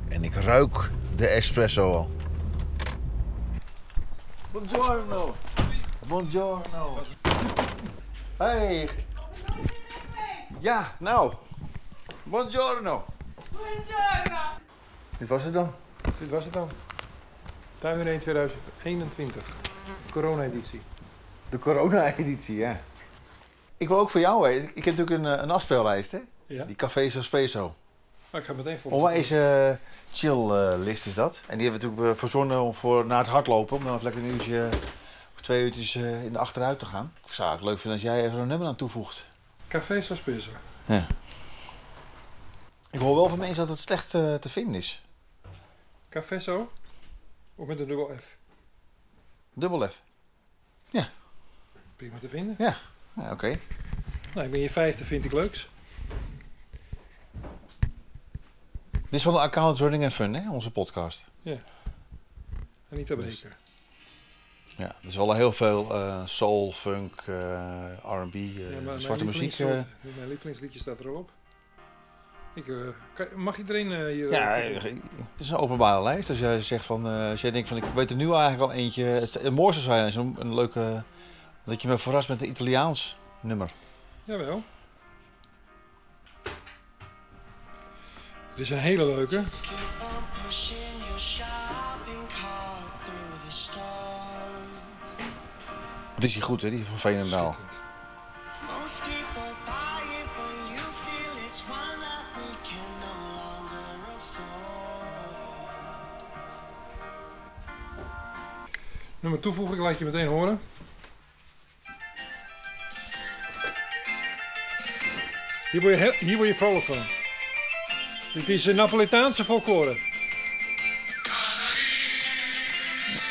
En ik ruik de espresso al. Buongiorno. Buongiorno. Hey. Ja, nou. Buongiorno. Buongiorno. Dit was het dan. Dit was het dan. Tuinwinner 2021. Corona-editie. De corona-editie, ja. Ik wil ook voor jou, hè. ik heb natuurlijk een, eh, een afspeellijst, hè? Ja? Die Café Sospeso. Maar ik ga meteen voor. Onwijs eh, chill eh, list is dat. En die hebben we natuurlijk verzonnen om voor na het hardlopen, om dan even lekker een uurtje of twee uurtjes in de achteruit te gaan. Ik zou het leuk vinden als jij even een nummer aan toevoegt. Café Suspense. Ja. Ik hoor wel van mensen dat het slecht te vinden is. Café zo? Of met een dubbel F? Dubbel F. Prima te vinden. Ja, ja oké. Nou, ik ben je vijfde, vind ik leuks. Dit is van de account Running and Fun, hè? onze podcast. Anita Beker. Ja, er is wel heel veel eh, soul, funk, eh, R&B, eh, Ja, zwarte muziek. Mijn lievelingsliedje staat er al op. Ik, eh, kan- mag iedereen eh, hier... Ja, eh, eh, het is een openbare lijst. Als jij zegt van, eh, als jij denkt van ik weet er nu eigenlijk al eentje. Het, het mooiste zou zijn is een, een leuke. Dat je me verrast met een Italiaans nummer. Jawel. Dit is een hele leuke. Wat is die goed hè, die van Veenendaal. Nummer toevoegen, ik laat je meteen horen. Hier word je, heel- hier word je vrolijk van. Dit is een Napolitaanse folklore.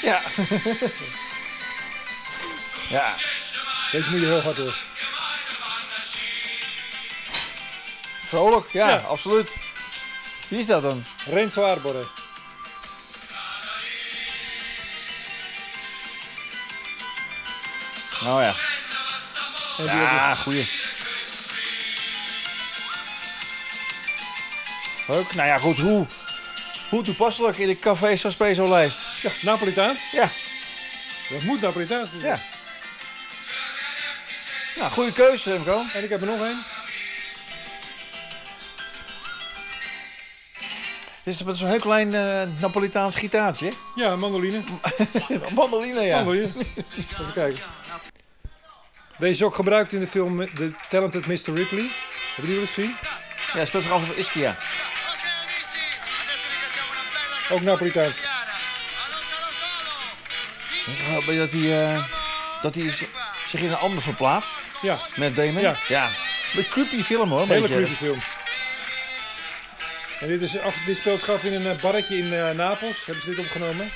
Ja. ja. Deze moet je heel hard door. Vrolijk, ja, Ja. absoluut. Wie is dat dan? Renzo Arbore. Nou ja. Ja, goeie. Leuk. Nou ja, goed. Hoe, hoe toepasselijk in de Café Saspezo lijst. Ja, Napolitaans. Ja, Dat moet Napolitaans zijn. ja. Nou, goede keuze, Remco. En ik heb er nog één. Dit is met zo'n heel klein eh, Napolitaans gitaartje. Ja, mandoline. Een mandoline, ja. Mandoline. Even kijken. Deze is ook gebruikt in de film The Talented Mr. Ripley. Hebben jullie dat gezien? Ja, speelt zich af op Ischia. Ook Napolitaans. Dat is wel dat hij, eh, dat hij zich in een ander verplaatst. Ja, Met Damon. Ja. ja. Een creepy film hoor. een hele beetje. creepy film. En dit, is af, dit speelt zich af in een eh, barretje in eh, Napels. Hebben ze dit opgenomen?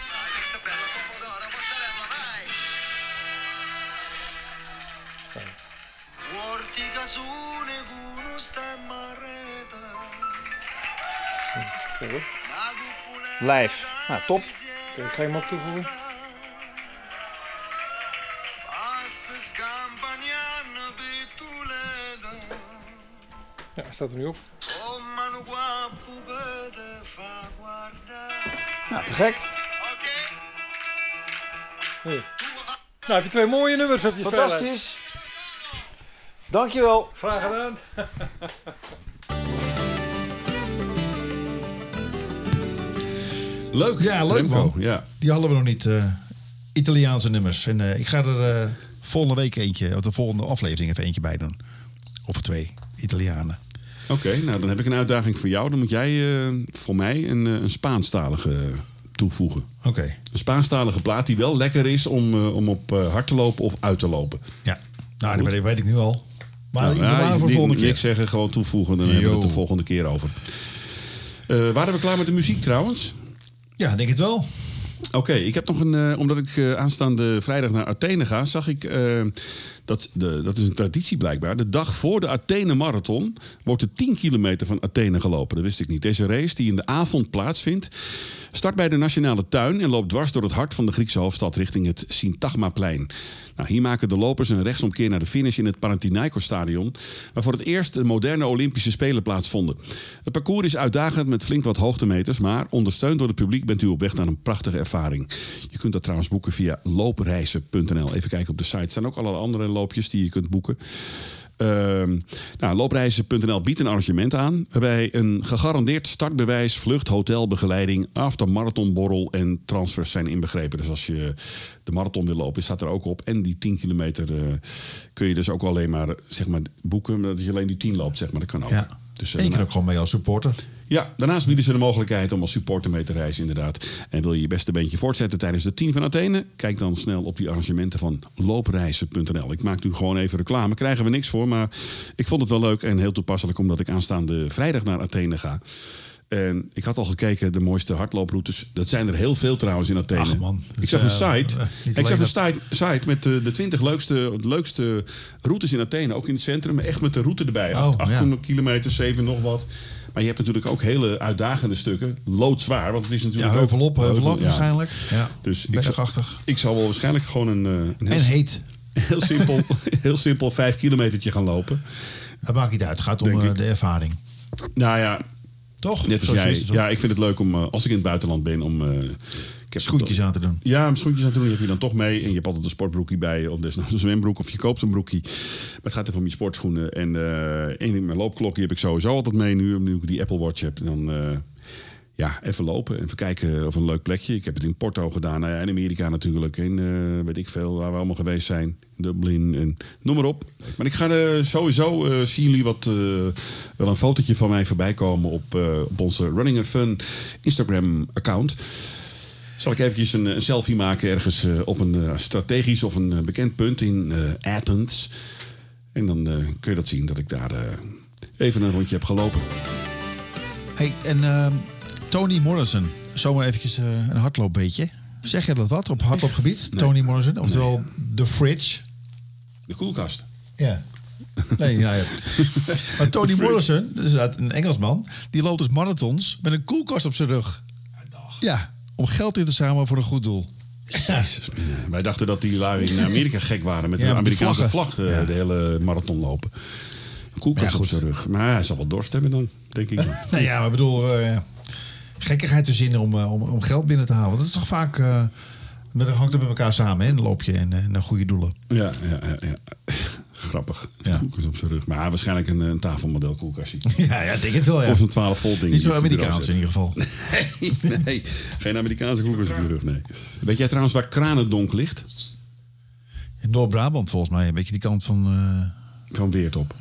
Live. Nou, top. Ik ga je hem ook toevoegen. Ja, staat er nu op. Nou, te gek. Hier. Nou, heb je twee mooie nummers op je. Fantastisch. Dankjewel. Graag gedaan. Leuk. Ja, leuk, Remco, man. Ja. Die hadden we nog niet. eh, Italiaanse nummers. En eh, ik ga er eh, volgende week eentje, of de volgende aflevering even eentje bij doen. Of twee Italianen. Oké, nou dan heb ik een uitdaging voor jou. Dan moet jij voor mij een, een Spaanstalige toevoegen. Oké. Een Spaanstalige plaat die wel lekker is om, om op hard te lopen of uit te lopen. Ja. Nou, dat weet, ik nu al. Maar Nou, ik ja, bewaar voor de volgende keer. Niks zeggen, gewoon toevoegen. Dan hebben we het de volgende keer over. Waren we klaar met de muziek trouwens? Ja, denk het wel. Oké, ik heb nog een. eh, omdat ik eh, aanstaande vrijdag naar Athene ga, zag ik. eh, dat, de, dat is een traditie blijkbaar. De dag voor de Athene Marathon wordt er 10 kilometer van Athene gelopen. Dat wist ik niet. Deze race, die in de avond plaatsvindt, start bij de Nationale Tuin en loopt dwars door het hart van de Griekse hoofdstad richting het Syntagmaplein. Nou, hier maken de lopers een rechtsomkeer naar de finish in het Panathinaikos-stadion, waar voor het eerst de moderne Olympische Spelen plaatsvonden. Het parcours is uitdagend met flink wat hoogtemeters, maar ondersteund door het publiek bent u op weg naar een prachtige ervaring. Je kunt dat trouwens boeken via loopreizen.nl. Even kijken op de site. Er staan ook allerlei andere loopjes die je kunt boeken. Ehm, nou, loopreizen.nl biedt een arrangement aan. Waarbij een gegarandeerd startbewijs, vlucht, hotel, begeleiding, aftermarathonborrel en transfers zijn inbegrepen. Dus als je de marathon wil lopen, staat er ook op. En die 10 kilometer eh, kun je dus ook alleen maar, zeg maar boeken. Dat je alleen die 10 loopt, zeg maar. Dat kan ook. Dus, eh, je ook gewoon mee als supporter. ja, daarnaast bieden ze de mogelijkheid om als supporter mee te reizen, inderdaad. En wil je je beste beentje voortzetten tijdens de 10 van Athene? Kijk dan snel op die arrangementen van loopreizen.nl. Ik maak nu gewoon even reclame. Krijgen we niks voor, maar ik vond het wel leuk en heel toepasselijk omdat ik aanstaande vrijdag naar Athene ga. En ik had al gekeken, de mooiste hardlooproutes. Dat zijn er heel veel trouwens in Athene. Ach, man. Ik zag een eh, site. eh, ik zag een site, site met de, de 20 leukste, leukste routes in Athene. Ook in het centrum. Echt met de route erbij. Oh, 800 kilometer, 7 nog wat. Maar je hebt natuurlijk ook hele uitdagende stukken. Loodzwaar, want het is natuurlijk Ja, heuvel op, heuvel af ja. waarschijnlijk. Ja, Dus ik zou, bergachtig. ik zou wel waarschijnlijk gewoon een, eh, een heel, En heet. heel simpel, heel simpel 5 kilometertje gaan lopen. Dat maakt niet uit. Het gaat om Denk eh, de ervaring. Nou ja, Toch? net als Zo jij. is? Ja, ik vind het leuk om, eh, als ik in het buitenland ben, om... eh, ik heb Schoentjes aan te doen. Ja, schoentjes aan te doen heb je dan toch mee. En je hebt altijd een sportbroekje bij je. Of desnoods een zwembroek. Of je koopt een broekje. Maar het gaat even om je sportschoenen. En eh één ding, mijn loopklokje heb ik sowieso altijd mee nu. Nu ik die Apple Watch heb. En dan ja, even lopen. En even kijken of een leuk plekje. Ik heb het in Porto gedaan. Nou in Amerika natuurlijk. In eh, weet ik veel waar we allemaal geweest zijn. Dublin en noem maar op. Maar ik ga sowieso, eh, zien jullie wat, eh, wel een fotootje van mij voorbij komen op, op onze Running and Fun Instagram account. Zal ik eventjes een, een selfie maken ergens op een strategisch of een bekend punt in Athens. En dan kun je dat zien dat ik daar even een rondje heb gelopen. Hey, en ehm, Tony Morrison, zomaar eventjes eh, een hardloopbeetje. Zeg je dat wat op hardloopgebied? Tony Morrison, oftewel The Fridge. De koelkast. Ja. Nee, ja, ja. Maar Tony Morrison, dus een Engelsman, die loopt dus marathons met een koelkast op zijn rug. Ja, om geld in te zamelen voor een goed doel. Wij dachten dat die lui in Amerika gek waren met Ja, de Amerikaanse vlag eh, Ja. de hele marathon lopen. Koelkast op zijn rug. Maar hij zal wel dorst hebben dan, denk ik. dan. Nou ja, maar ik bedoel, eh, gekkigheid te zinnen om, eh, om, om geld binnen te halen. Dat is toch vaak, eh met, hangt het met elkaar samen, hè? Een loopje en, eh, en goede doelen. Ja, ja, ja. ja. Grappig. Ja. Koelkast op zijn rug. Maar waarschijnlijk een, een tafelmodel koelkastje. Ja, ja, ik denk het wel, ja. Of een 12 volt ding. Niet zo Amerikaans in ieder geval. Nee, nee, geen Amerikaanse koelkast op je rug, nee. Weet jij trouwens waar Kranendonk ligt? In Noord-Brabant volgens mij, een beetje die kant van Van Weert op.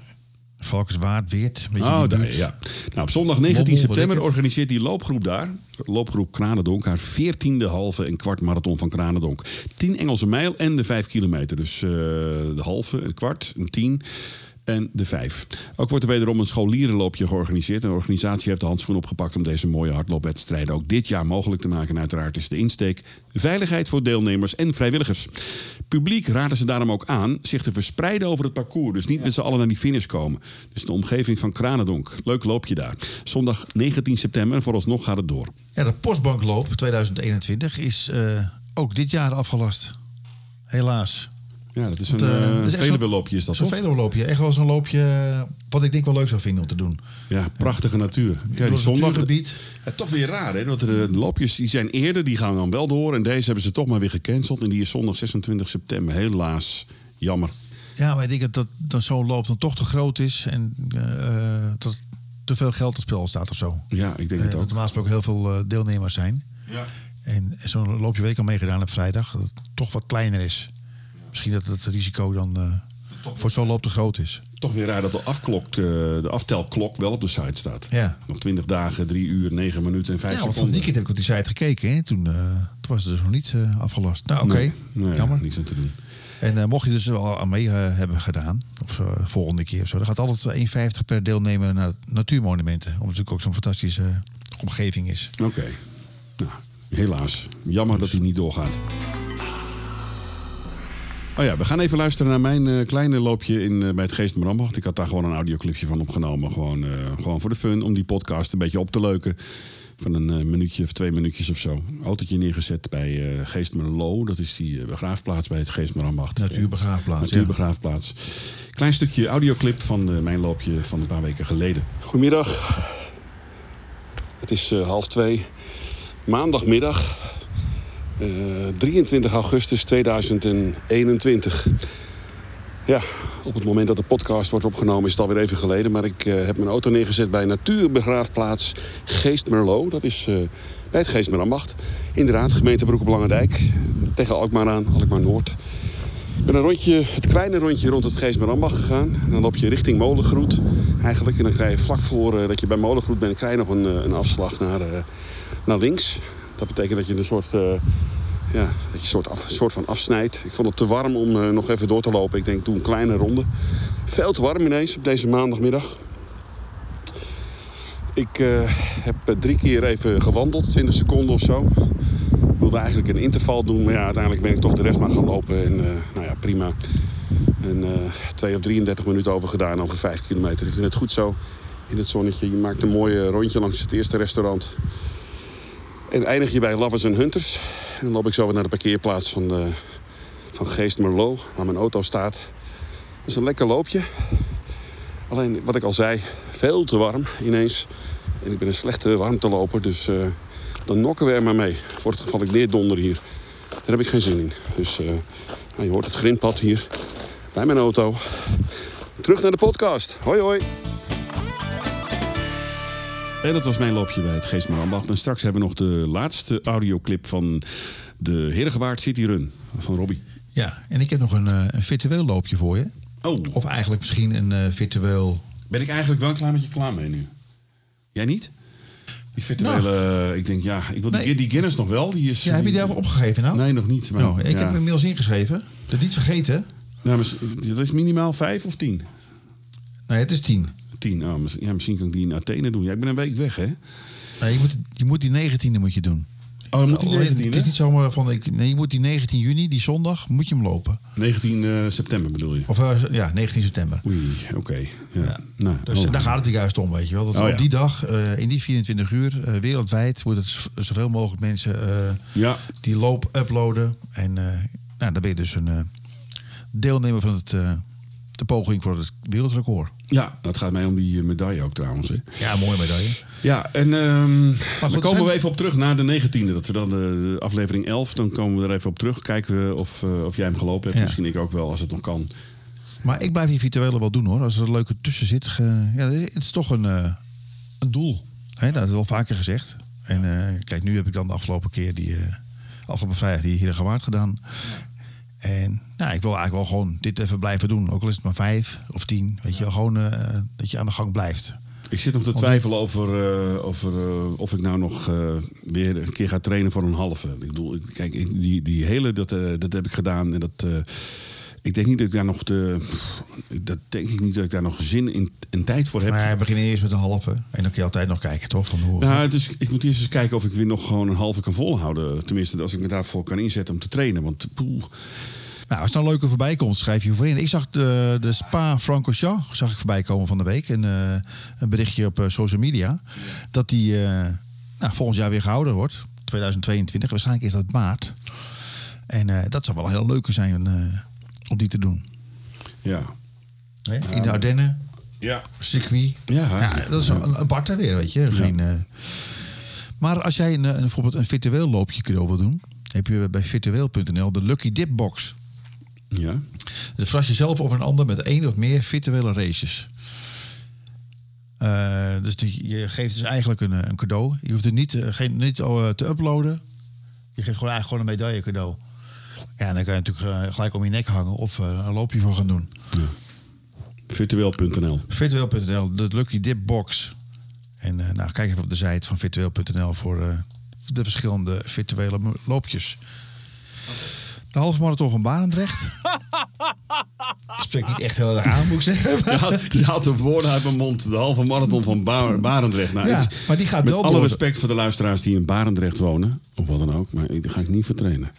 Valkenswaard, Weert. Oh, daar, ja. Nou, op zondag 19 Mommel, september organiseert die loopgroep daar, loopgroep Kranendonk, haar 14e halve en kwart marathon van Kranendonk. 10 Engelse mijl en de 5 kilometer. Dus eh, de halve, een kwart, een 10 en de 5. Ook wordt er wederom een scholierenloopje georganiseerd. Een organisatie heeft de handschoen opgepakt om deze mooie hardloopwedstrijden ook dit jaar mogelijk te maken. En uiteraard is de insteek veiligheid voor deelnemers en vrijwilligers. Publiek raden ze daarom ook aan zich te verspreiden over het parcours. Dus niet met z'n allen naar die finish komen. Dus de omgeving van Kranendonk. Leuk loopje daar. Zondag 19 september en vooralsnog gaat het door. Ja, de Postbankloop 2021 is eh, ook dit jaar afgelast. Helaas. Ja, dat is een eh, uh, dat is echt Veluwe-loopje is dat Zo'n toch? Veluwe-loopje. Echt wel zo'n loopje eh, wat ik denk wel leuk zou vinden om te doen. Ja, prachtige natuur. Ja, die het zondag. Ja, toch weer raar, hè? Dat de loopjes die zijn eerder, die gaan dan wel door. En deze hebben ze toch maar weer gecanceld. En die is zondag 26 september. Helaas. Jammer. Ja, maar ik denk dat, dat, dat zo'n loop dan toch te groot is. En eh, dat te veel geld op het spel staat of zo. Ja, ik denk het dat ook. normaal gesproken heel veel deelnemers zijn. Ja. En zo'n loopje week al meegedaan op vrijdag, dat het toch wat kleiner is. Misschien dat het risico dan eh, voor zo'n loop te groot is. Toch weer raar dat de, afklok, eh, de aftelklok wel op de site staat. Ja. Nog 20 dagen, 3 uur, 9 minuten en 5 Ja, want van het seconden. weekend heb ik op die site gekeken. Hè? Toen, eh, toen was het dus nog niet afgelast. Nou, oké. Nee, nee, Jammer. niks aan te doen. En mocht je dus wel aan mee hebben gedaan, of volgende keer of zo, dan gaat altijd 1,50 per deelnemer naar natuurmonumenten. Omdat het natuurlijk ook zo'n fantastische omgeving is. Oké. Nou, helaas. Jammer dat hij niet doorgaat. Oh ja, we gaan even luisteren naar mijn eh, kleine loopje in, eh, bij het Geest. Ik had daar gewoon een audioclipje van opgenomen. Gewoon, eh, gewoon voor de fun, om die podcast een beetje op te leuken. Van een minuutje of twee minuutjes of zo. Autootje neergezet bij eh Geestmerlo. Dat is die begraafplaats bij het Geestmerambacht. Natuurbegraafplaats, ja. Natuurbegraafplaats. Klein stukje audioclip van eh, mijn loopje van een paar weken geleden. Goedemiddag. Het is eh, half twee. Maandagmiddag. Eh, 23 augustus 2021. Ja, op het moment dat de podcast wordt opgenomen is het alweer even geleden. Maar ik eh, heb mijn auto neergezet bij natuurbegraafplaats Geestmerlo. Dat is eh, bij het Geestmerambacht. Inderdaad, gemeente Broek op Langendijk. Tegen Alkmaar aan, Alkmaar Noord. Ik ben een rondje, het kleine rondje rond het Geestmerambacht gegaan. Dan loop je richting Molengroet eigenlijk. En dan krijg je vlak voor eh, dat je bij Molengroet bent... krijg je nog een, eh, afslag naar, eh, naar links. Dat betekent dat je een soort... eh, ja, dat je een soort, soort van afsnijdt. Ik vond het te warm om eh, nog even door te lopen. Ik denk, doe een kleine ronde. Veel te warm ineens op deze maandagmiddag. Ik eh, heb drie keer even gewandeld, 20 seconden of zo. Ik wilde eigenlijk een interval doen, maar ja, uiteindelijk ben ik toch de rest maar gaan lopen. En nou ja, prima. En 2 of 33 minuten over gedaan, over 5 kilometer. Ik vind het goed zo in het zonnetje. Je maakt een mooi rondje langs het eerste restaurant. En eindig je bij Lovers and Hunters. En dan loop ik zo weer naar de parkeerplaats van, de, van Geest waar mijn auto staat. Dat is een lekker loopje. Alleen, wat ik al zei, veel te warm ineens. En ik ben een slechte warmteloper, dus eh, dan nokken we er maar mee. Voor het geval ik neerdonder hier. Daar heb ik geen zin in. Dus eh, nou, je hoort het grindpad hier bij mijn auto. Terug naar de podcast. Hoi hoi. En dat was mijn loopje bij het Geestmerambacht. En straks hebben we nog de laatste audioclip van de Heergewaard City Run van Robbie. Ja, en ik heb nog een, eh, een virtueel loopje voor je. Oh, Of eigenlijk misschien een eh, virtueel... ben ik eigenlijk wel een klein beetje klaar mee nu. Jij niet? Die virtuele, ik denk ja, ik wil die, Nee. die Guinness nog wel. Die is, Ja, heb je die daarvoor opgegeven nou? Nee, nog niet. Maar, Nou, ik ja. heb hem inmiddels ingeschreven. Dat niet vergeten. Nou, maar dat is minimaal vijf of tien? Nee, het is tien. 10. Oh, misschien, ja, misschien kan ik die in Athene doen. Ja, ik ben een week weg, hè? Nee, je, moet, je moet die 19e moet je doen. Oh, moet die Alleen, 19e? Het is niet zomaar van, ik, nee, je moet die 19 juni, die zondag, moet je hem lopen. 19 eh, september bedoel je? Of eh, ja, 19 september. Oei, oké. Ja. Nou, Dus oh. daar gaat het er juist om, weet je wel. Dat Oh, ja. op die dag, eh, in die 24 uur, wereldwijd, moeten z- zoveel mogelijk mensen Ja. die loop uploaden. En nou, dan ben je dus een deelnemer van het, eh, de poging voor het wereldrecord. Ja, dat gaat mij om die eh, medaille ook trouwens. Hè. Ja, mooie medaille. Ja, en ehm dan goed, komen zijn- we even op terug naar de 19e. Dat we dan de, de aflevering 11, dan komen we er even op terug. Kijken we of, eh, of jij hem gelopen hebt. Ja. Misschien ik ook wel, als het nog kan. Maar ik blijf die virtuele wel doen hoor. Als er een leuke tussen zit. ge- ja, het is toch een, eh, een doel. Hè, dat is wel vaker gezegd. En eh, kijk, nu heb ik dan de afgelopen keer die eh, afgelopen vrijdag die hier gewaard gedaan. En nou, ik wil eigenlijk wel gewoon dit even blijven doen. Ook al is het maar vijf of tien. Weet je gewoon eh, dat je aan de gang blijft. Ik zit nog te twijfelen over, eh, over eh, of ik nou nog weer een keer ga trainen voor een halve. Ik bedoel, kijk, die, die hele, dat, dat heb ik gedaan. En dat, ik denk niet dat ik daar nog de. Dat denk ik niet dat ik daar nog zin in en tijd voor heb. Maar begin eerst met een halve. En dan kun je altijd nog kijken, toch? Van hoe, Nou, dus ik moet eerst eens kijken of ik weer nog gewoon een halve kan volhouden. Tenminste, als ik me daarvoor kan inzetten om te trainen. Want poeh, Nou, als er een leuke voorbij komt, schrijf je voor in. Ik zag de, de Spa Francorchamps zag ik voorbij komen van de week. En, eh, een berichtje op eh, social media. Dat die eh, nou, volgend jaar weer gehouden wordt. 2022. Waarschijnlijk is dat maart. En dat zou wel een heel leuke zijn om die te doen. ja. Hè? In de Ardennen, Ja. circuit. Ja, dat is een, een weer, weet je. Geen, eh, maar als jij een, een, bijvoorbeeld een virtueel loopje cadeau wil doen... heb je bij virtueel.nl de Lucky Dip Box. Ja. Dus verras jezelf of een ander met één of meer virtuele races. Eh, dus die- je geeft dus eigenlijk een, eh, een cadeau. Je hoeft het niet, geen, niet te uploaden. Je geeft gewoon eigenlijk gewoon een medaille cadeau. Ja, en dan kan je natuurlijk eh, gelijk om je nek hangen of eh, een loopje voor gaan doen. Virtueel.nl. Virtueel.nl, de Lucky Dip Box. En eh, nou, kijk even op de site van virtueel.nl voor eh, de verschillende virtuele loopjes. De halve marathon van Barendrecht. Dat spreekt niet echt heel erg aan, moet ik zeggen. Je had, je had de woorden uit mijn mond. De halve marathon van Ba- Barendrecht. Nou, Ja, ik- maar die gaat met wel alle door. respect voor de luisteraars die in Barendrecht wonen. Of wat dan ook. Maar ik- daar ga ik niet voor trainen.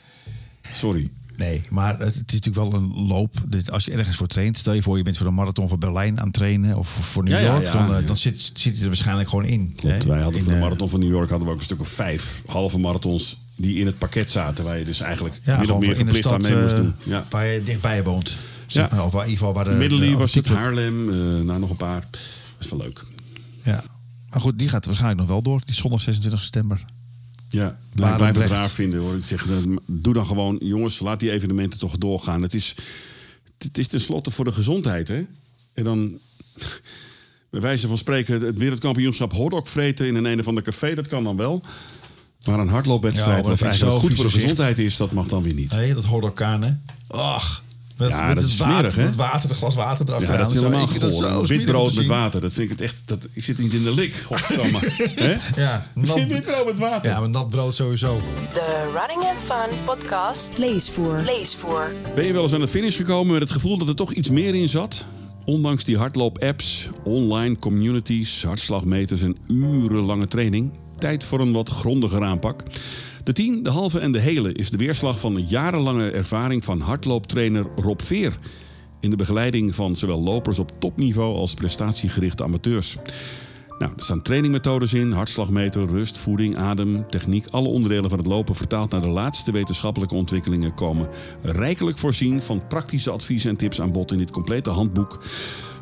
Sorry. Nee, maar het, het is natuurlijk wel een loop. Dit- Als je ergens voor traint, stel je voor je bent voor de marathon van Berlijn aan het trainen of voor New Ja, York, ja, dan, eh, ja. dan zit, zit er waarschijnlijk gewoon in. Klopt, wij hadden In, voor de eh, marathon van New York hadden we ook een stuk of vijf halve marathons die in het pakket zaten. Waar je dus eigenlijk Ja, min of gewoon meer verplicht aan mee moest eh, doen. Ja. waar je dichtbij woont. Zeg maar, of waar, in ieder geval waar de... Middelly de was het, Haarlem, nou nog een paar. Dat is wel leuk. Ja. Maar goed, die gaat waarschijnlijk nog wel door. Die zondag 26 september. Ja, ik Barendrecht. blijf het raar vinden hoor. Ik zeg, doe dan gewoon, jongens, laat die evenementen toch doorgaan. Het is, het is tenslotte voor de gezondheid, hè? En dan, bij wijze van spreken, het wereldkampioenschap hotdog vreten in een een of ander café, dat kan dan wel. Maar een hardloopwedstrijd, dat wat eigenlijk zo goed voor de gezondheid is, dat mag dan weer niet. Nee, dat elkaar, hè? Ach. Met, Ja, met dat het is water, smerig, hè? Het water, een glas water eraf. Ja, dat is helemaal goor. Wit brood met water, dat vind ik het echt... Dat, ik zit niet in de lik? Ja, nat, Wit brood met water. ja, maar nat brood sowieso. De Running and Fun podcast Leesvoer. Leesvoer. Ben je wel eens aan de finish gekomen met het gevoel dat er toch iets meer in zat? Ondanks die hardloop-apps, online communities, hartslagmeters en urenlange training. Tijd voor een wat grondiger aanpak. De 10, de halve en de hele is de weerslag van een jarenlange ervaring van hardlooptrainer Rob Veer. In de begeleiding van zowel lopers op topniveau als prestatiegerichte amateurs. Nou, er staan trainingmethodes in, hartslagmeter, rust, voeding, adem, techniek. Alle onderdelen van het lopen vertaald naar de laatste wetenschappelijke ontwikkelingen komen rijkelijk voorzien van praktische adviezen en tips aan bod in dit complete handboek.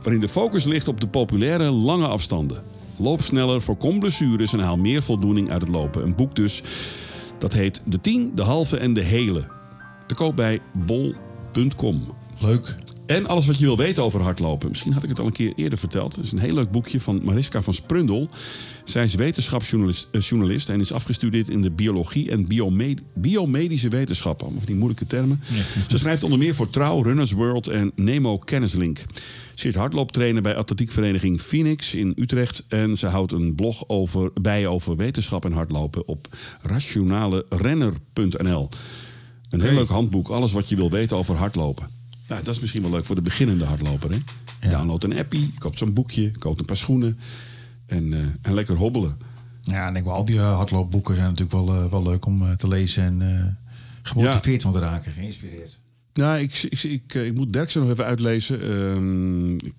Waarin de focus ligt op de populaire lange afstanden. Loop sneller, voorkom blessures en haal meer voldoening uit het lopen. Een boek dus, dat heet De 10, de halve en de hele. Te koop bij bol.com. Leuk. En alles wat je wil weten over hardlopen. Misschien had ik het al een keer eerder verteld. Het is een heel leuk boekje van Mariska van Sprundel. Zij is wetenschapsjournalist eh, journalist en is afgestudeerd in de biologie en biome- biomedische wetenschappen. Allemaal van die moeilijke termen. Ze schrijft onder meer voor Trouw, Runners World en Nemo Kennislink. Ze is hardlooptrainer bij atletiekvereniging Phoenix in Utrecht. En ze houdt een blog over, bij over wetenschap en hardlopen op rationalerenner.nl. Een heel leuk handboek. Alles wat je wil weten over hardlopen. Nou, dat is misschien wel leuk voor de beginnende hardloper. Hè? Ja. Download een appie, koopt zo'n boekje, koopt een paar schoenen. En, eh, en lekker hobbelen. Ja, en ik wel, al die eh, hardloopboeken zijn natuurlijk wel, eh, wel leuk om te lezen en gemotiveerd van te raken, geïnspireerd. Nou, ik, ik, ik, ik moet Derksen nog even uitlezen. Ehm, ik,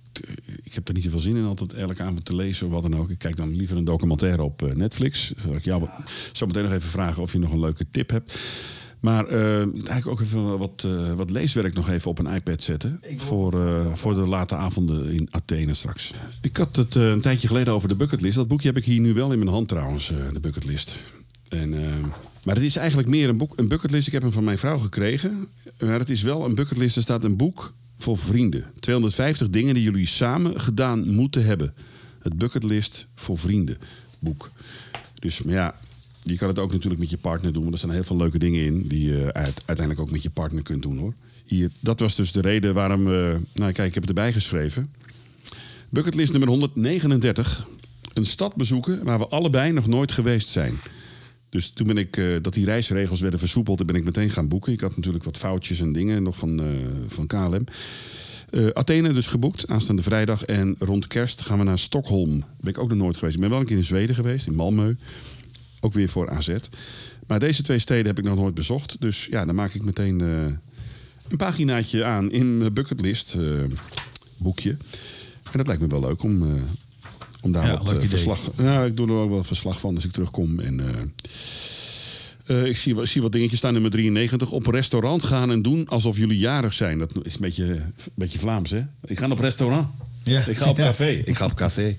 ik heb er niet zoveel zin in altijd elke avond te lezen of wat dan ook. Ik kijk dan liever een documentaire op Netflix. Zal ik jou zo meteen nog even vragen of je nog een leuke tip hebt. Maar eh, eigenlijk ook even wat, eh, wat leeswerk nog even op een iPad zetten. Voor, eh, voor de late avonden in Athene straks. Ik had het een tijdje geleden over de bucketlist. Dat boekje heb ik hier nu wel in mijn hand trouwens, de bucketlist. En, maar het is eigenlijk meer een, boek, een bucketlist. Ik heb hem van mijn vrouw gekregen. Maar het is wel een bucketlist. Er staat een boek voor vrienden. 250 dingen die jullie samen gedaan moeten hebben. Het bucketlist voor vrienden boek. Dus maar ja, je kan het ook natuurlijk met je partner doen. Want er staan heel veel leuke dingen in die je uit- uiteindelijk ook met je partner kunt doen hoor. Hier, dat was dus de reden waarom. eh, nou, kijk, ik heb het erbij geschreven. Bucketlist nummer 139. Een stad bezoeken waar we allebei nog nooit geweest zijn. Dus toen ben ik, eh, dat die reisregels werden versoepeld, ben ik meteen gaan boeken. Ik had natuurlijk wat foutjes en dingen nog van, eh, van KLM. Eh, Athene dus geboekt, aanstaande vrijdag. En rond kerst gaan we naar Stockholm. Ben ik ook nog nooit geweest. Ik ben wel een keer in Zweden geweest, in Malmö. Ook weer voor AZ. Maar deze twee steden heb ik nog nooit bezocht. Dus ja, dan maak ik meteen eh, een paginaatje aan in mijn bucketlist eh, boekje. En dat lijkt me wel leuk om, eh, om daar Ja, wat verslag... Ja, ik doe er ook wel verslag van als ik terugkom. En, ik zie, zie wat dingetjes staan, nummer 93. Op restaurant gaan en doen alsof jullie jarig zijn. Dat is een beetje, een beetje Vlaams, hè? Ik ga op restaurant. Ja. Ik ga op Ja. café. Ik ga op café.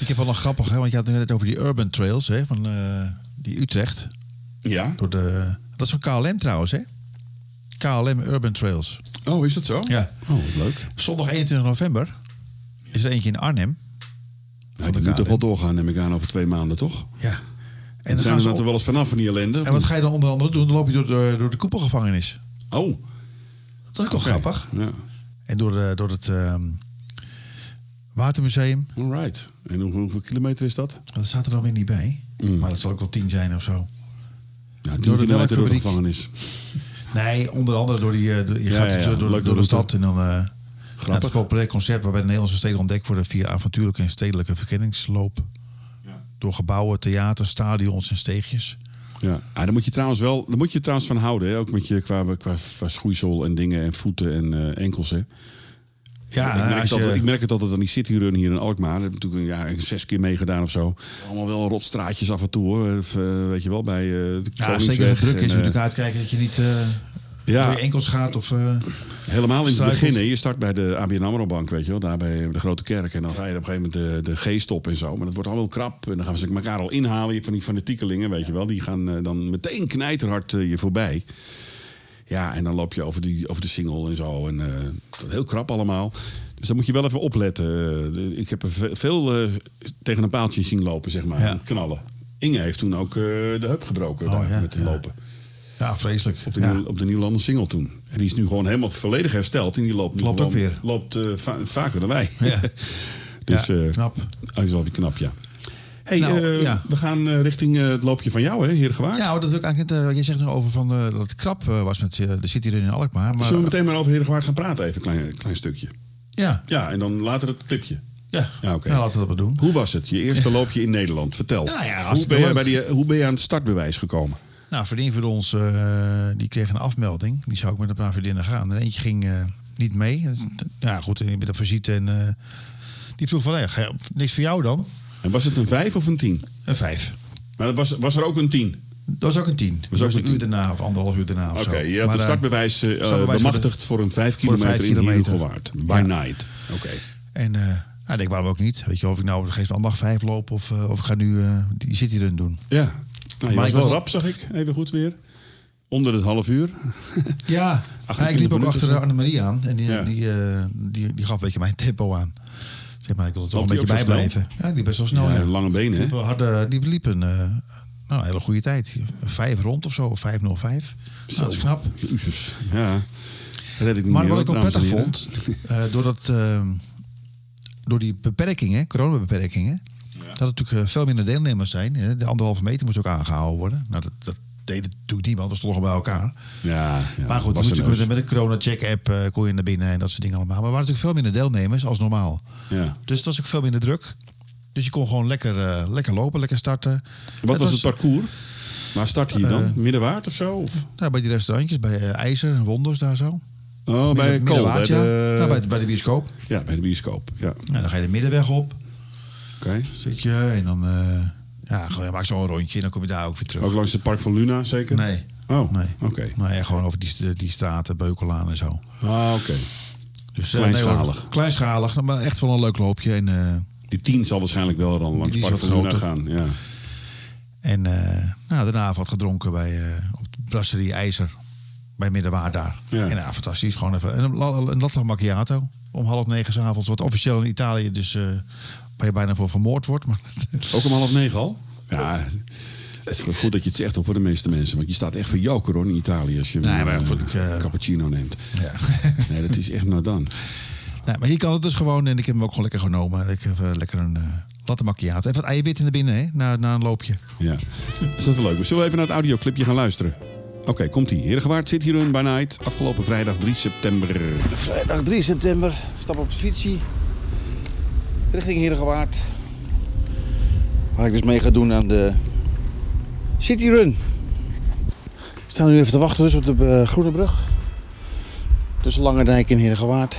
Ik heb wel nog grappig, hè, want je had het net over die urban trails hè, van eh, die Utrecht. Ja? Door de, dat is van KLM trouwens, hè? KLM Urban Trails. Oh, is dat zo? Ja. Oh, wat leuk. Zondag 21 november is er eentje in Arnhem. Nou, die moet toch wel doorgaan, neem ik aan, over twee maanden, toch? Ja. En, En dan zijn gaan we ze dat er wel eens vanaf van die ellende? en wat ga je dan onder andere doen? Dan loop je door de, door de koepelgevangenis. Oh, Dat is ook wel grappig. Ja, En door, de, door het ehm, Watermuseum. alright. En hoe- hoeveel kilometer is dat? Dat staat er dan weer niet bij. Maar dat zal ook wel tien zijn of zo. Ja, Door 10 de melkfabriek. gevangenis. Nee, onder andere door die. eh, door- je Ja, gaat ja, ja. door, door, de stad en dan. eh ja, het is een populair concept waarbij de Nederlandse steden ontdekt worden via avontuurlijke en stedelijke verkenningsloop. Door gebouwen, theaters, stadions en steegjes. Ja. Ah, daar moet je trouwens wel, daar moet je trouwens van houden, hè? ook met je qua, qua, qua schoeisel en dingen en voeten en eh, enkels. Hè? Ja, ik, merk als het altijd, je, ik merk het altijd aan die cityrun hier in Alkmaar. Ik heb natuurlijk een jaar zes keer meegedaan of zo. Allemaal wel rotstraatjes af en toe, hoor. Of, eh, weet je wel, bij eh de ja, zeker als het druk is, en, moet je eh, natuurlijk uitkijken dat je niet Ja. je enkels gaat. Of, Helemaal in het begin. hè. Je start bij de ABN AMRO Bank, weet je wel. Daar bij de Grote Kerk. En dan ga je op een gegeven moment de, de G stop en zo. Maar dat wordt allemaal krap. En dan gaan ze elkaar al inhalen. Je hebt van die fanatiekelingen, weet je wel. Die gaan dan meteen knijterhard je voorbij. Ja, en dan loop je over, die, over de single en zo. En dat heel krap allemaal. Dus daar moet je wel even opletten. Eh, ik heb er ve- veel eh, tegen een paaltje zien lopen, zeg maar. Ja. knallen. Inge heeft toen ook de heup gebroken Oh, daar, ja, met het ja. lopen. ja, vreselijk. Op de, Ja. nieuw, op de Nieuwlander single toen. En die is nu gewoon helemaal volledig hersteld. En die loopt nu Loopt ook weer. Loopt va- vaker dan wij. Ja. dus, Ja, knap. Oh, is wel weer knap, ja. Hey, Nou, eh, ja. we gaan eh, richting eh, het loopje van jou, hè, Heergewaard. Ja, dat wil ik eigenlijk net. jij zegt nog over van, dat het krap was met de City in Alkmaar. Maar, Zullen we meteen maar over Heergewaard gaan praten? Even een klein, klein stukje. ja, Ja, en dan later het tipje. ja. Ja, oké. Nou, laten we dat maar doen. Hoe was het? Je eerste loopje in Nederland. Vertel. Nou ja, hoe, ben je bij die, hoe ben je aan het startbewijs gekomen? Nou, vriendin van ons, die kreeg een afmelding. Die zou ook met een paar vriendinnen gaan. En eentje ging niet mee. Dus, Ja, goed, ik ben op visite. En die vroeg van, je- niks voor jou dan? En was het een vijf of een tien? Een vijf. Maar dat was, was er ook een tien? Dat was ook een tien. Dat was, ook ook een een uur daarna of anderhalf uur daarna of Oké, je had Maar, een eh, startbewijs, startbewijs voor bemachtigd voor, een vijf voor kilometer vijf in kilometer. Heergewaard. By Ja. night. Oké. En eh, nou, ik waarom ook niet. Weet je, of ik nou geef een dag vijf loop of, eh, of ik ga nu die City Run doen. Ja. Nou, Maar ik was rap, zag ik. Even goed weer. Onder het half uur. Ja, 28 ik liep ook achter. Annemarie aan. En die, Ja. die, die, die gaf een beetje mijn tempo aan. Zeg maar, ik wil er toch een beetje ook bij blijven. Ja, die best wel snel. Ja, lange benen? Die die liep een, eh, nou, een hele goede tijd. Vijf rond of zo, of 505. Nou, dat is knap. Jezus. Ja. Red ik niet Maar meer, wat ik en prettig vond, eh, doordat, eh, door die beperkingen, coronabeperkingen, dat er natuurlijk eh, veel minder deelnemers zijn. De anderhalve meter moest ook aangehouden worden. Nou, dat, dat, deed het natuurlijk niemand, we stonden gewoon bij elkaar. Ja, ja, maar goed, was een natuurlijk met de corona-check-app eh, kon je naar binnen en dat soort dingen allemaal. Maar er waren natuurlijk veel minder deelnemers als normaal. Ja. Dus het was ook veel minder druk. Dus je kon gewoon lekker, eh, lekker lopen, lekker starten. Wat was het parcours? Waar startte je dan? Eh, Middenwaard of zo? Of? Nou, bij die restaurantjes, bij IJzer, Wonders daar zo. Oh, bij Kool, bij ja. de... Nou, bij, de- bij de bioscoop. Ja, bij de bioscoop. Ja, oké. Nou, dan ga je de middenweg op, zit je en dan ja, gewoon, je maakt zo'n rondje en dan kom je daar ook weer terug. Ook langs het Park van Luna, zeker? Nee. Oh, Nee. oké. Maar ja, gewoon over die, die straten, Beukelaan en zo. Ah, oké. Dus, eh, Kleinschalig. nee kleinschalig, maar echt wel een leuk loopje. En, eh, Die tien zal waarschijnlijk wel dan langs het Park van Luna gaan. Ja. en eh, nou, daarna wat gedronken bij, op de brasserie IJzer. Bij Middenwaard daar. Ja. En ja, fantastisch. Gewoon even. En een, een latte macchiato. Om half negen s'avonds. Wat officieel in Italië dus... eh waar je bijna voor vermoord wordt. Maar, Ook om half negen al? Ja, het is goed dat je het zegt voor de meeste mensen. Want je staat echt voor joker hoor in Italië als je Nee, een eh, eh, cappuccino neemt. ja. Nee, dat is echt nou dan. nee, maar hier kan het dus gewoon. En ik heb hem ook gewoon lekker genomen. Ik heb lekker een latte macchiato. Even wat eiwit in de binnen, hè? Na, na een loopje. Ja, dat is wel leuk. We zullen even naar het audioclipje gaan luisteren. Oké, komt-ie. Herengewaard zit hier in by night. Afgelopen vrijdag 3 september. Vrijdag 3 september, stap op de fietsie. Richting Herengewaard. Waar ik dus mee ga doen aan de City Run. We staan nu even te wachten dus op de eh, Groene Brug. Tussen Langendijk en Herengewaard.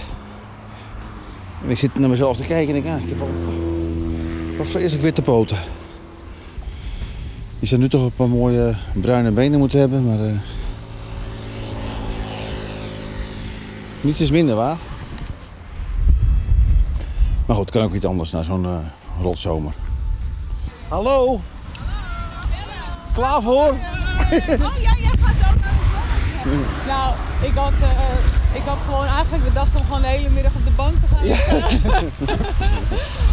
En ik zit naar mezelf te kijken en denk, ah, ik heb al wat vreselijk witte poten. Die zou nu toch een paar mooie bruine benen moeten hebben, maar... eh, Niets is minder waar. Maar goed, het kan ook iets anders na zo'n eh rotzomer. Hallo? Klaar voor? Oh ja, jij gaat ook Nou, ik had, eh, ik had gewoon eigenlijk bedacht om gewoon de hele middag op de bank te gaan liggen.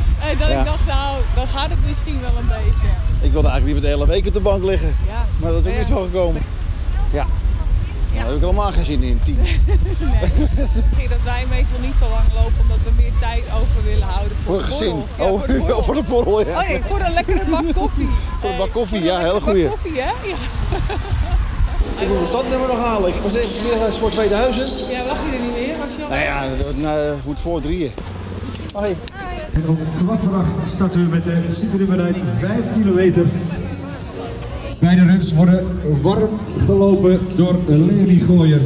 en dat Ja. ik dacht, nou, dan gaat het misschien wel een beetje. Ik wilde eigenlijk liever de hele week op de bank liggen. Ja. Maar dat is ook Ja. niet zo gekomen. Ja. Nou, daar heb ik helemaal geen zin in. Tien. Nee. Dat wij meestal niet zo lang lopen omdat we meer tijd over willen houden voor, het de gezin. Ja, oh, voor de borrel. voor de borrel, ja. Oh nee, voor een lekkere bak koffie. Voor een bak Eh, koffie, een ja, hele lekkere goeie. bak koffie, hè? Ja. Ik moet mijn stadnummer nog halen. Ik was even weer voor 2000. ja, lag je er niet meer? Was je al... Nou ja, dat nou, moet voor drieën. Hoi. En om kwart voor acht starten we met de Citroën 5 kilometer. Beide runs worden warm gelopen door Leonie Gooyer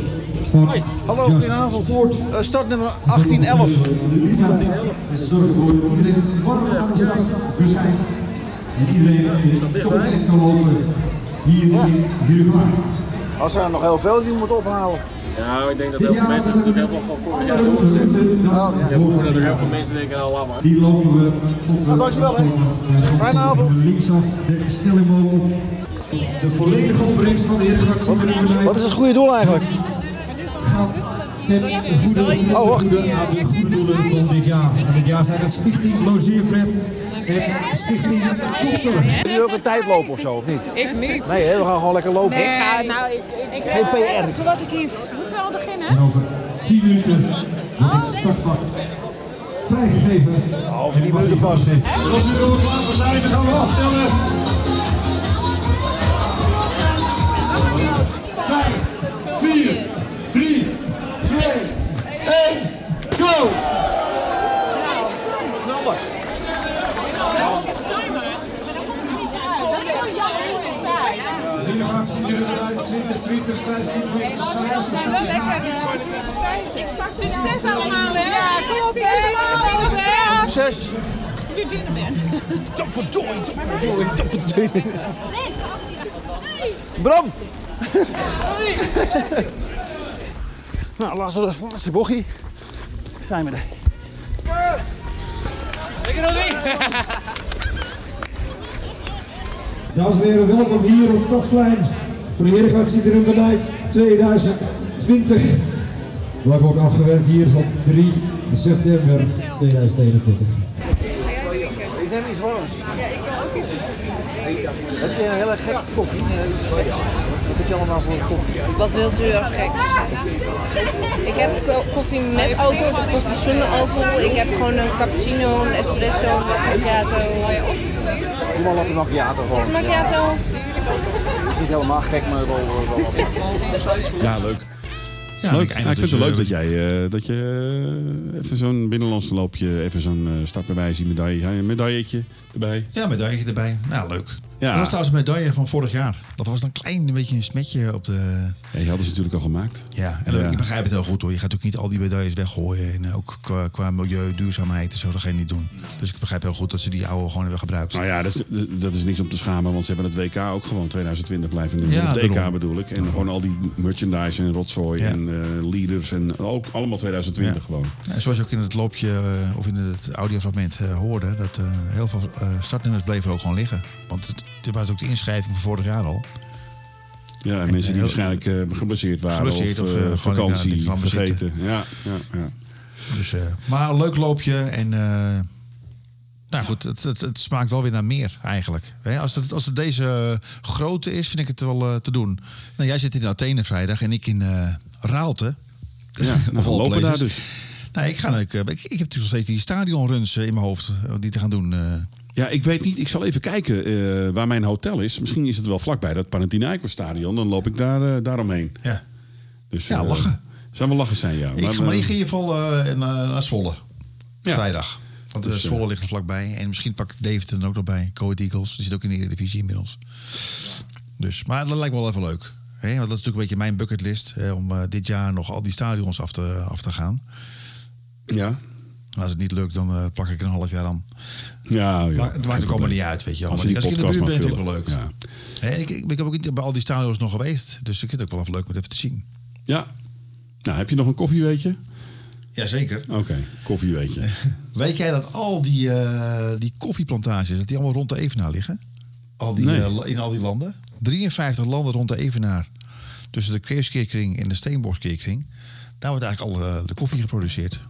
van Hallo, Just. Sport. Eh, startnummer 1811. Lisa en ze zorgen ervoor dat iedereen warm aan de start verschijnt. En iedereen in top 1 kan lopen hier in Heergewaard. Als er nog heel veel die moeten ophalen. Ja, ik denk dat heel veel mensen, het is natuurlijk heel veel van vorig jaar dan Oh, ja. Dat er heel veel mensen denken, nou laat maar. Die lopen we tot Nou, dankjewel, hè. Fijne avond. linksaf de stelling op. De volledige opbrengst van de Citroën Wat is het goede doel eigenlijk? gaat ten goede, Oh, wacht. goede aan de goede doelen van dit jaar. En dit jaar zijn het Stichting Logeerpret en Stichting. Hebben jullie ook een tijdlopen of zo, of niet? Ik niet. Nee, hè, we gaan gewoon lekker lopen. Ik ga, nou, ik, ik, ik Geen PR. Toen was ik hier. Moeten we al beginnen? En over 10 minuten wordt het startvak vrijgegeven. Over 10 minuten pas. Als u er klaar voor zijn, dan gaan we aftellen. 5, 4, 3, 2, 1, go! Knallen. Hier gaat ze jullie uit 2020, 5 kilometer. We zijn wel lekker. Ik start succes allemaal, hè? Ja, kom op, hè? Succes. Wie binnen bent. Bram. nou, laatste, laatste bochtje. Zijn we er. Dames en heren, welkom hier op het Stadsplein voor de Citroën Beleid 2020. Wat wordt afgewerkt hier op 3 september 2021. Ik neem iets warms. Ja, ik wil ook iets. Heb je een hele gekke koffie? Iets geks? Wat, heb je allemaal voor koffie? Wat wilt u als geks? Ik heb ko- koffie met alcohol, koffie zonder alcohol. Ik heb gewoon een cappuccino, een espresso, een latte macchiato. Doe maar latte macchiato gewoon. Latte macchiato. is niet helemaal gek, maar wel, wel wel wat. Ja, leuk. Ja, leuk. ik Ja, eindig ik vind dus, het leuk eh, dat jij uh, dat je, uh, even zo'n binnenlands loopje, even zo'n uh, startbewijs, medaille, medailletje erbij. Ja, medaille erbij. Nou, leuk. Ja. Dat was trouwens een medaille van vorig jaar. Dat was een klein beetje een smetje op de... Ja, die hadden ze natuurlijk al gemaakt. Ja, en Ja. ik begrijp het heel goed hoor. Je gaat ook niet al die medailles weggooien. En ook qua, qua milieu, duurzaamheid en zo, dat ga je niet doen. Dus ik begrijp heel goed dat ze die oude gewoon hebben gebruikt. Nou ja, dat is, dat is niks om te schamen, want ze hebben het WK ook gewoon 2020 blijven doen. Ja, of het EK bedoel ik. En gewoon al die merchandise en rotzooi Ja. en eh, leaders en ook allemaal 2020 Ja. gewoon. Ja, zoals je ook in het loopje eh, of in het audiofragment eh, hoorde, dat heel veel startnummers bleven ook gewoon liggen. Want het, dit was ook de inschrijving van vorig jaar al. Ja, en En, mensen eh, die heel- waarschijnlijk eh, geblesseerd waren Geblesseerd of, eh, eh, vakantie aan vergeten. Ja, ja, ja. Dus, eh, maar een leuk loopje en eh, nou goed, het, het, het smaakt wel weer naar meer eigenlijk. Als, het, als het deze grootte is, vind ik het wel eh, te doen. Nou, jij zit in Athene vrijdag en ik in eh Raalte. Ja, nou, we lopen daar dus. Nou, ik, ga, ik, eh, ik, ik heb natuurlijk nog steeds die stadionruns eh, in mijn hoofd eh, die te gaan doen. Ja, ik weet niet. Ik zal even kijken eh, waar mijn hotel is. Misschien is het wel vlakbij dat Panathinaikos stadion. Dan loop ik daar, eh, daaromheen. Ja. Dus, Ja, eh, lachen. Zou wel lachen zijn, ja. ik, ga- maar ik ga in ieder geval naar, Zwolle. Ja. Vrijdag. Want Dus, Zwolle ligt er vlakbij. En misschien pak ik Deventer er ook nog bij. Coed Eagles. Die zit ook in de Eredivisie inmiddels. Dus, maar dat lijkt me wel even leuk. Hè? Want dat is natuurlijk een beetje mijn bucketlist. Hè, om dit jaar nog al die stadions af te, af te gaan. Ja. Als het niet lukt, dan eh, plak ik een half jaar aan. Ja, ja. maar het maakt ook allemaal niet uit, weet je wel. Als Maar je die als ik in de buurt ben, vind ik wel leuk. Hè, ik, ik, ik heb ook niet bij al die stadions nog geweest. Dus ik vind het ook wel even leuk om het even te zien. Ja. Nou, heb je nog een koffie, weet je? Jazeker. Oké, koffie, weet je. Weet jij dat al die, eh, die koffieplantages, dat die allemaal rond de Evenaar liggen? Al die, Nee. eh, in al die landen? 53 landen rond de Evenaar. Tussen de Kreefskeerkring en de Steenboskeerkring. Daar wordt eigenlijk al de koffie geproduceerd.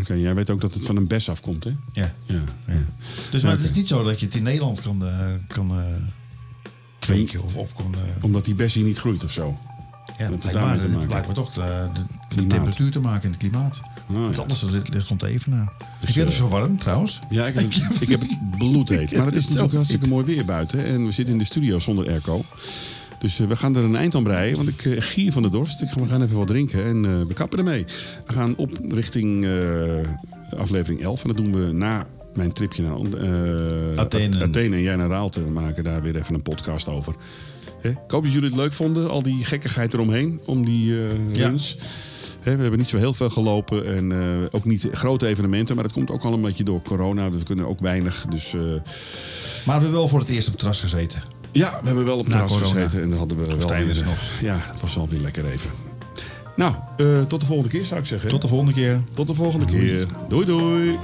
Oké, jij weet ook dat het van een bes afkomt, hè? Ja. Ja. Dus maar het is niet zo dat je het in Nederland kan, eh, kan eh, kweken of op kan... eh, Omdat die bes hier niet groeit of zo. ja, het blijkbaar, te het maken? blijkt maar toch de, de, de Klimaat. temperatuur te maken en het klimaat. Want ja. alles ligt ligt rond. Dus, Heb je het eh, zo warm trouwens? Ja, ik heb, het- ik heb het bloedheet. Maar het is het natuurlijk hartstikke mooi weer buiten. En we zitten in de studio zonder airco. Dus eh, we gaan er een eind aan breien. Want ik eh, gier van de dorst. Ik ga, we gaan even wat drinken en eh, we kappen ermee. We gaan op richting aflevering 11. En dat doen we na mijn tripje naar Athene. Athene en jij naar Raalte. We maken daar weer even een podcast over. Hè? Ik hoop dat jullie het leuk vonden. Al die gekkigheid eromheen. Om die Ja. Hè, we hebben niet zo heel veel gelopen en ook niet grote evenementen. Maar dat komt ook al een beetje door corona. Dus we kunnen ook weinig. Dus Maar we hebben wel voor het eerst op het terras gezeten. Ja, we hebben wel op terras gezeten. En dat hadden we wel weer, nog. Ja, het was wel weer lekker even. Nou, eh, tot de volgende keer zou ik zeggen. Tot de volgende keer. Tot de volgende keer. Doei doei.